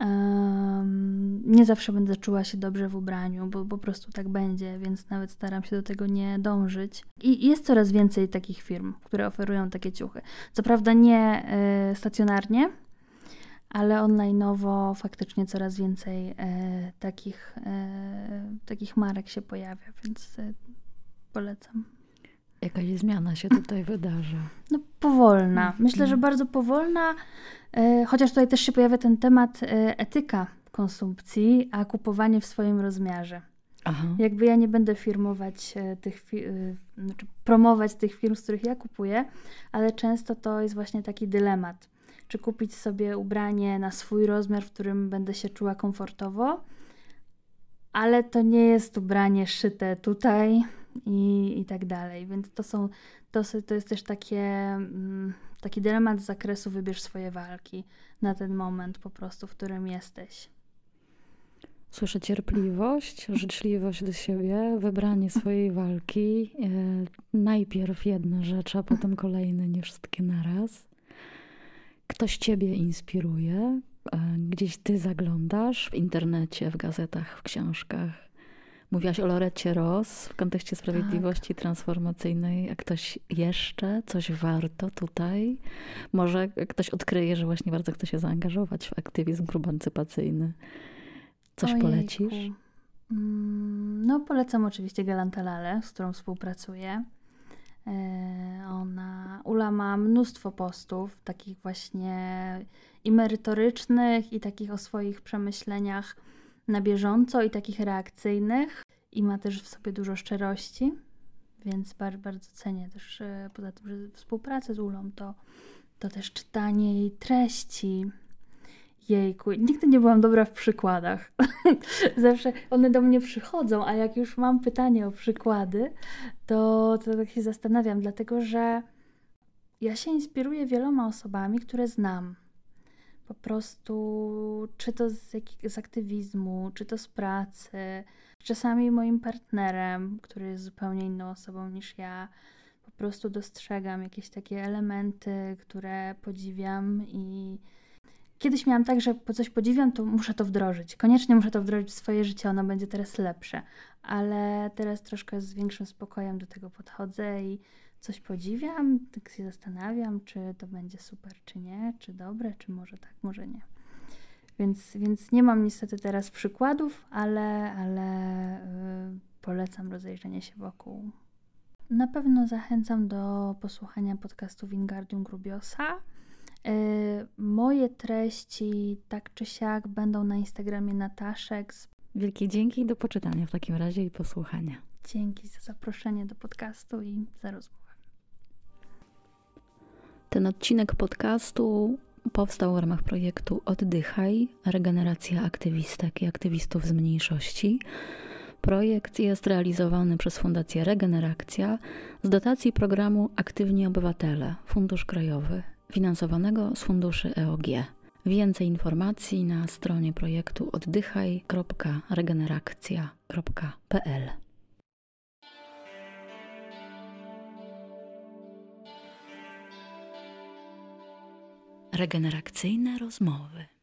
Um, nie zawsze będę czuła się dobrze w ubraniu, bo po prostu tak będzie, więc nawet staram się do tego nie dążyć. I jest coraz więcej takich firm, które oferują takie ciuchy. Co prawda nie y, stacjonarnie, ale online'owo faktycznie coraz więcej y, takich, y, takich marek się pojawia, więc polecam. Jakaś zmiana się tutaj wydarza. No powolna. Myślę, że mm. bardzo powolna, e, chociaż tutaj też się pojawia ten temat e, etyka konsumpcji, a kupowanie w swoim rozmiarze. Aha. Jakby ja nie będę firmować e, tych, znaczy promować tych firm, z których ja kupuję, ale często to jest właśnie taki dylemat. Czy kupić sobie ubranie na swój rozmiar, w którym będę się czuła komfortowo, ale to nie jest ubranie szyte tutaj, i, i tak dalej. Więc to są, to, to jest też takie, mm, taki dylemat z zakresu wybierz swoje walki na ten moment po prostu, w którym jesteś. Słyszę cierpliwość, życzliwość do siebie, wybranie swojej walki. E, najpierw jedna rzecz, a potem kolejne, nie wszystkie naraz. Ktoś ciebie inspiruje, e, gdzieś ty zaglądasz w internecie, w gazetach, w książkach, Mówiłaś o Lorecie Ross w kontekście sprawiedliwości tak. transformacyjnej. A ktoś jeszcze coś warto tutaj? Może ktoś odkryje, że właśnie bardzo chce się zaangażować w aktywizm probancypacyjny. Coś Ojejku. polecisz? Mm, no, polecam oczywiście Galanta Lale, z którą współpracuję. E, ona, Ula ma mnóstwo postów, takich właśnie i merytorycznych, i takich o swoich przemyśleniach na bieżąco i takich reakcyjnych. I ma też w sobie dużo szczerości, więc bardzo, bardzo cenię też e, poza tym, że współpracę z Ulą, to, to też czytanie jej treści. Jejku, nigdy nie byłam dobra w przykładach. Zawsze one do mnie przychodzą, a jak już mam pytanie o przykłady, to, to tak się zastanawiam, dlatego że ja się inspiruję wieloma osobami, które znam po prostu, czy to z, z aktywizmu, czy to z pracy, czasami moim partnerem, który jest zupełnie inną osobą niż ja. Po prostu dostrzegam jakieś takie elementy, które podziwiam i kiedyś miałam tak, że po coś podziwiam, to muszę to wdrożyć. Koniecznie muszę to wdrożyć w swoje życie, ono będzie teraz lepsze. Ale teraz troszkę z większym spokojem do tego podchodzę i coś podziwiam, tak się zastanawiam, czy to będzie super, czy nie, czy dobre, czy może tak, może nie. Więc, więc nie mam niestety teraz przykładów, ale, ale yy, polecam rozejrzenie się wokół. Na pewno zachęcam do posłuchania podcastu Wingardium Grubiosa. Yy, moje treści tak czy siak będą na Instagramie Nataszek. Wielkie dzięki i do poczytania w takim razie i posłuchania. Dzięki za zaproszenie do podcastu i za rozmowę. Ten odcinek podcastu powstał w ramach projektu Oddychaj regeneracja aktywistek i aktywistów z mniejszości. Projekt jest realizowany przez Fundację Regeneracja z dotacji programu Aktywni Obywatele Fundusz Krajowy, finansowanego z funduszy EOG. Więcej informacji na stronie projektu oddychaj.regeneracja.pl. regeneracyjne rozmowy.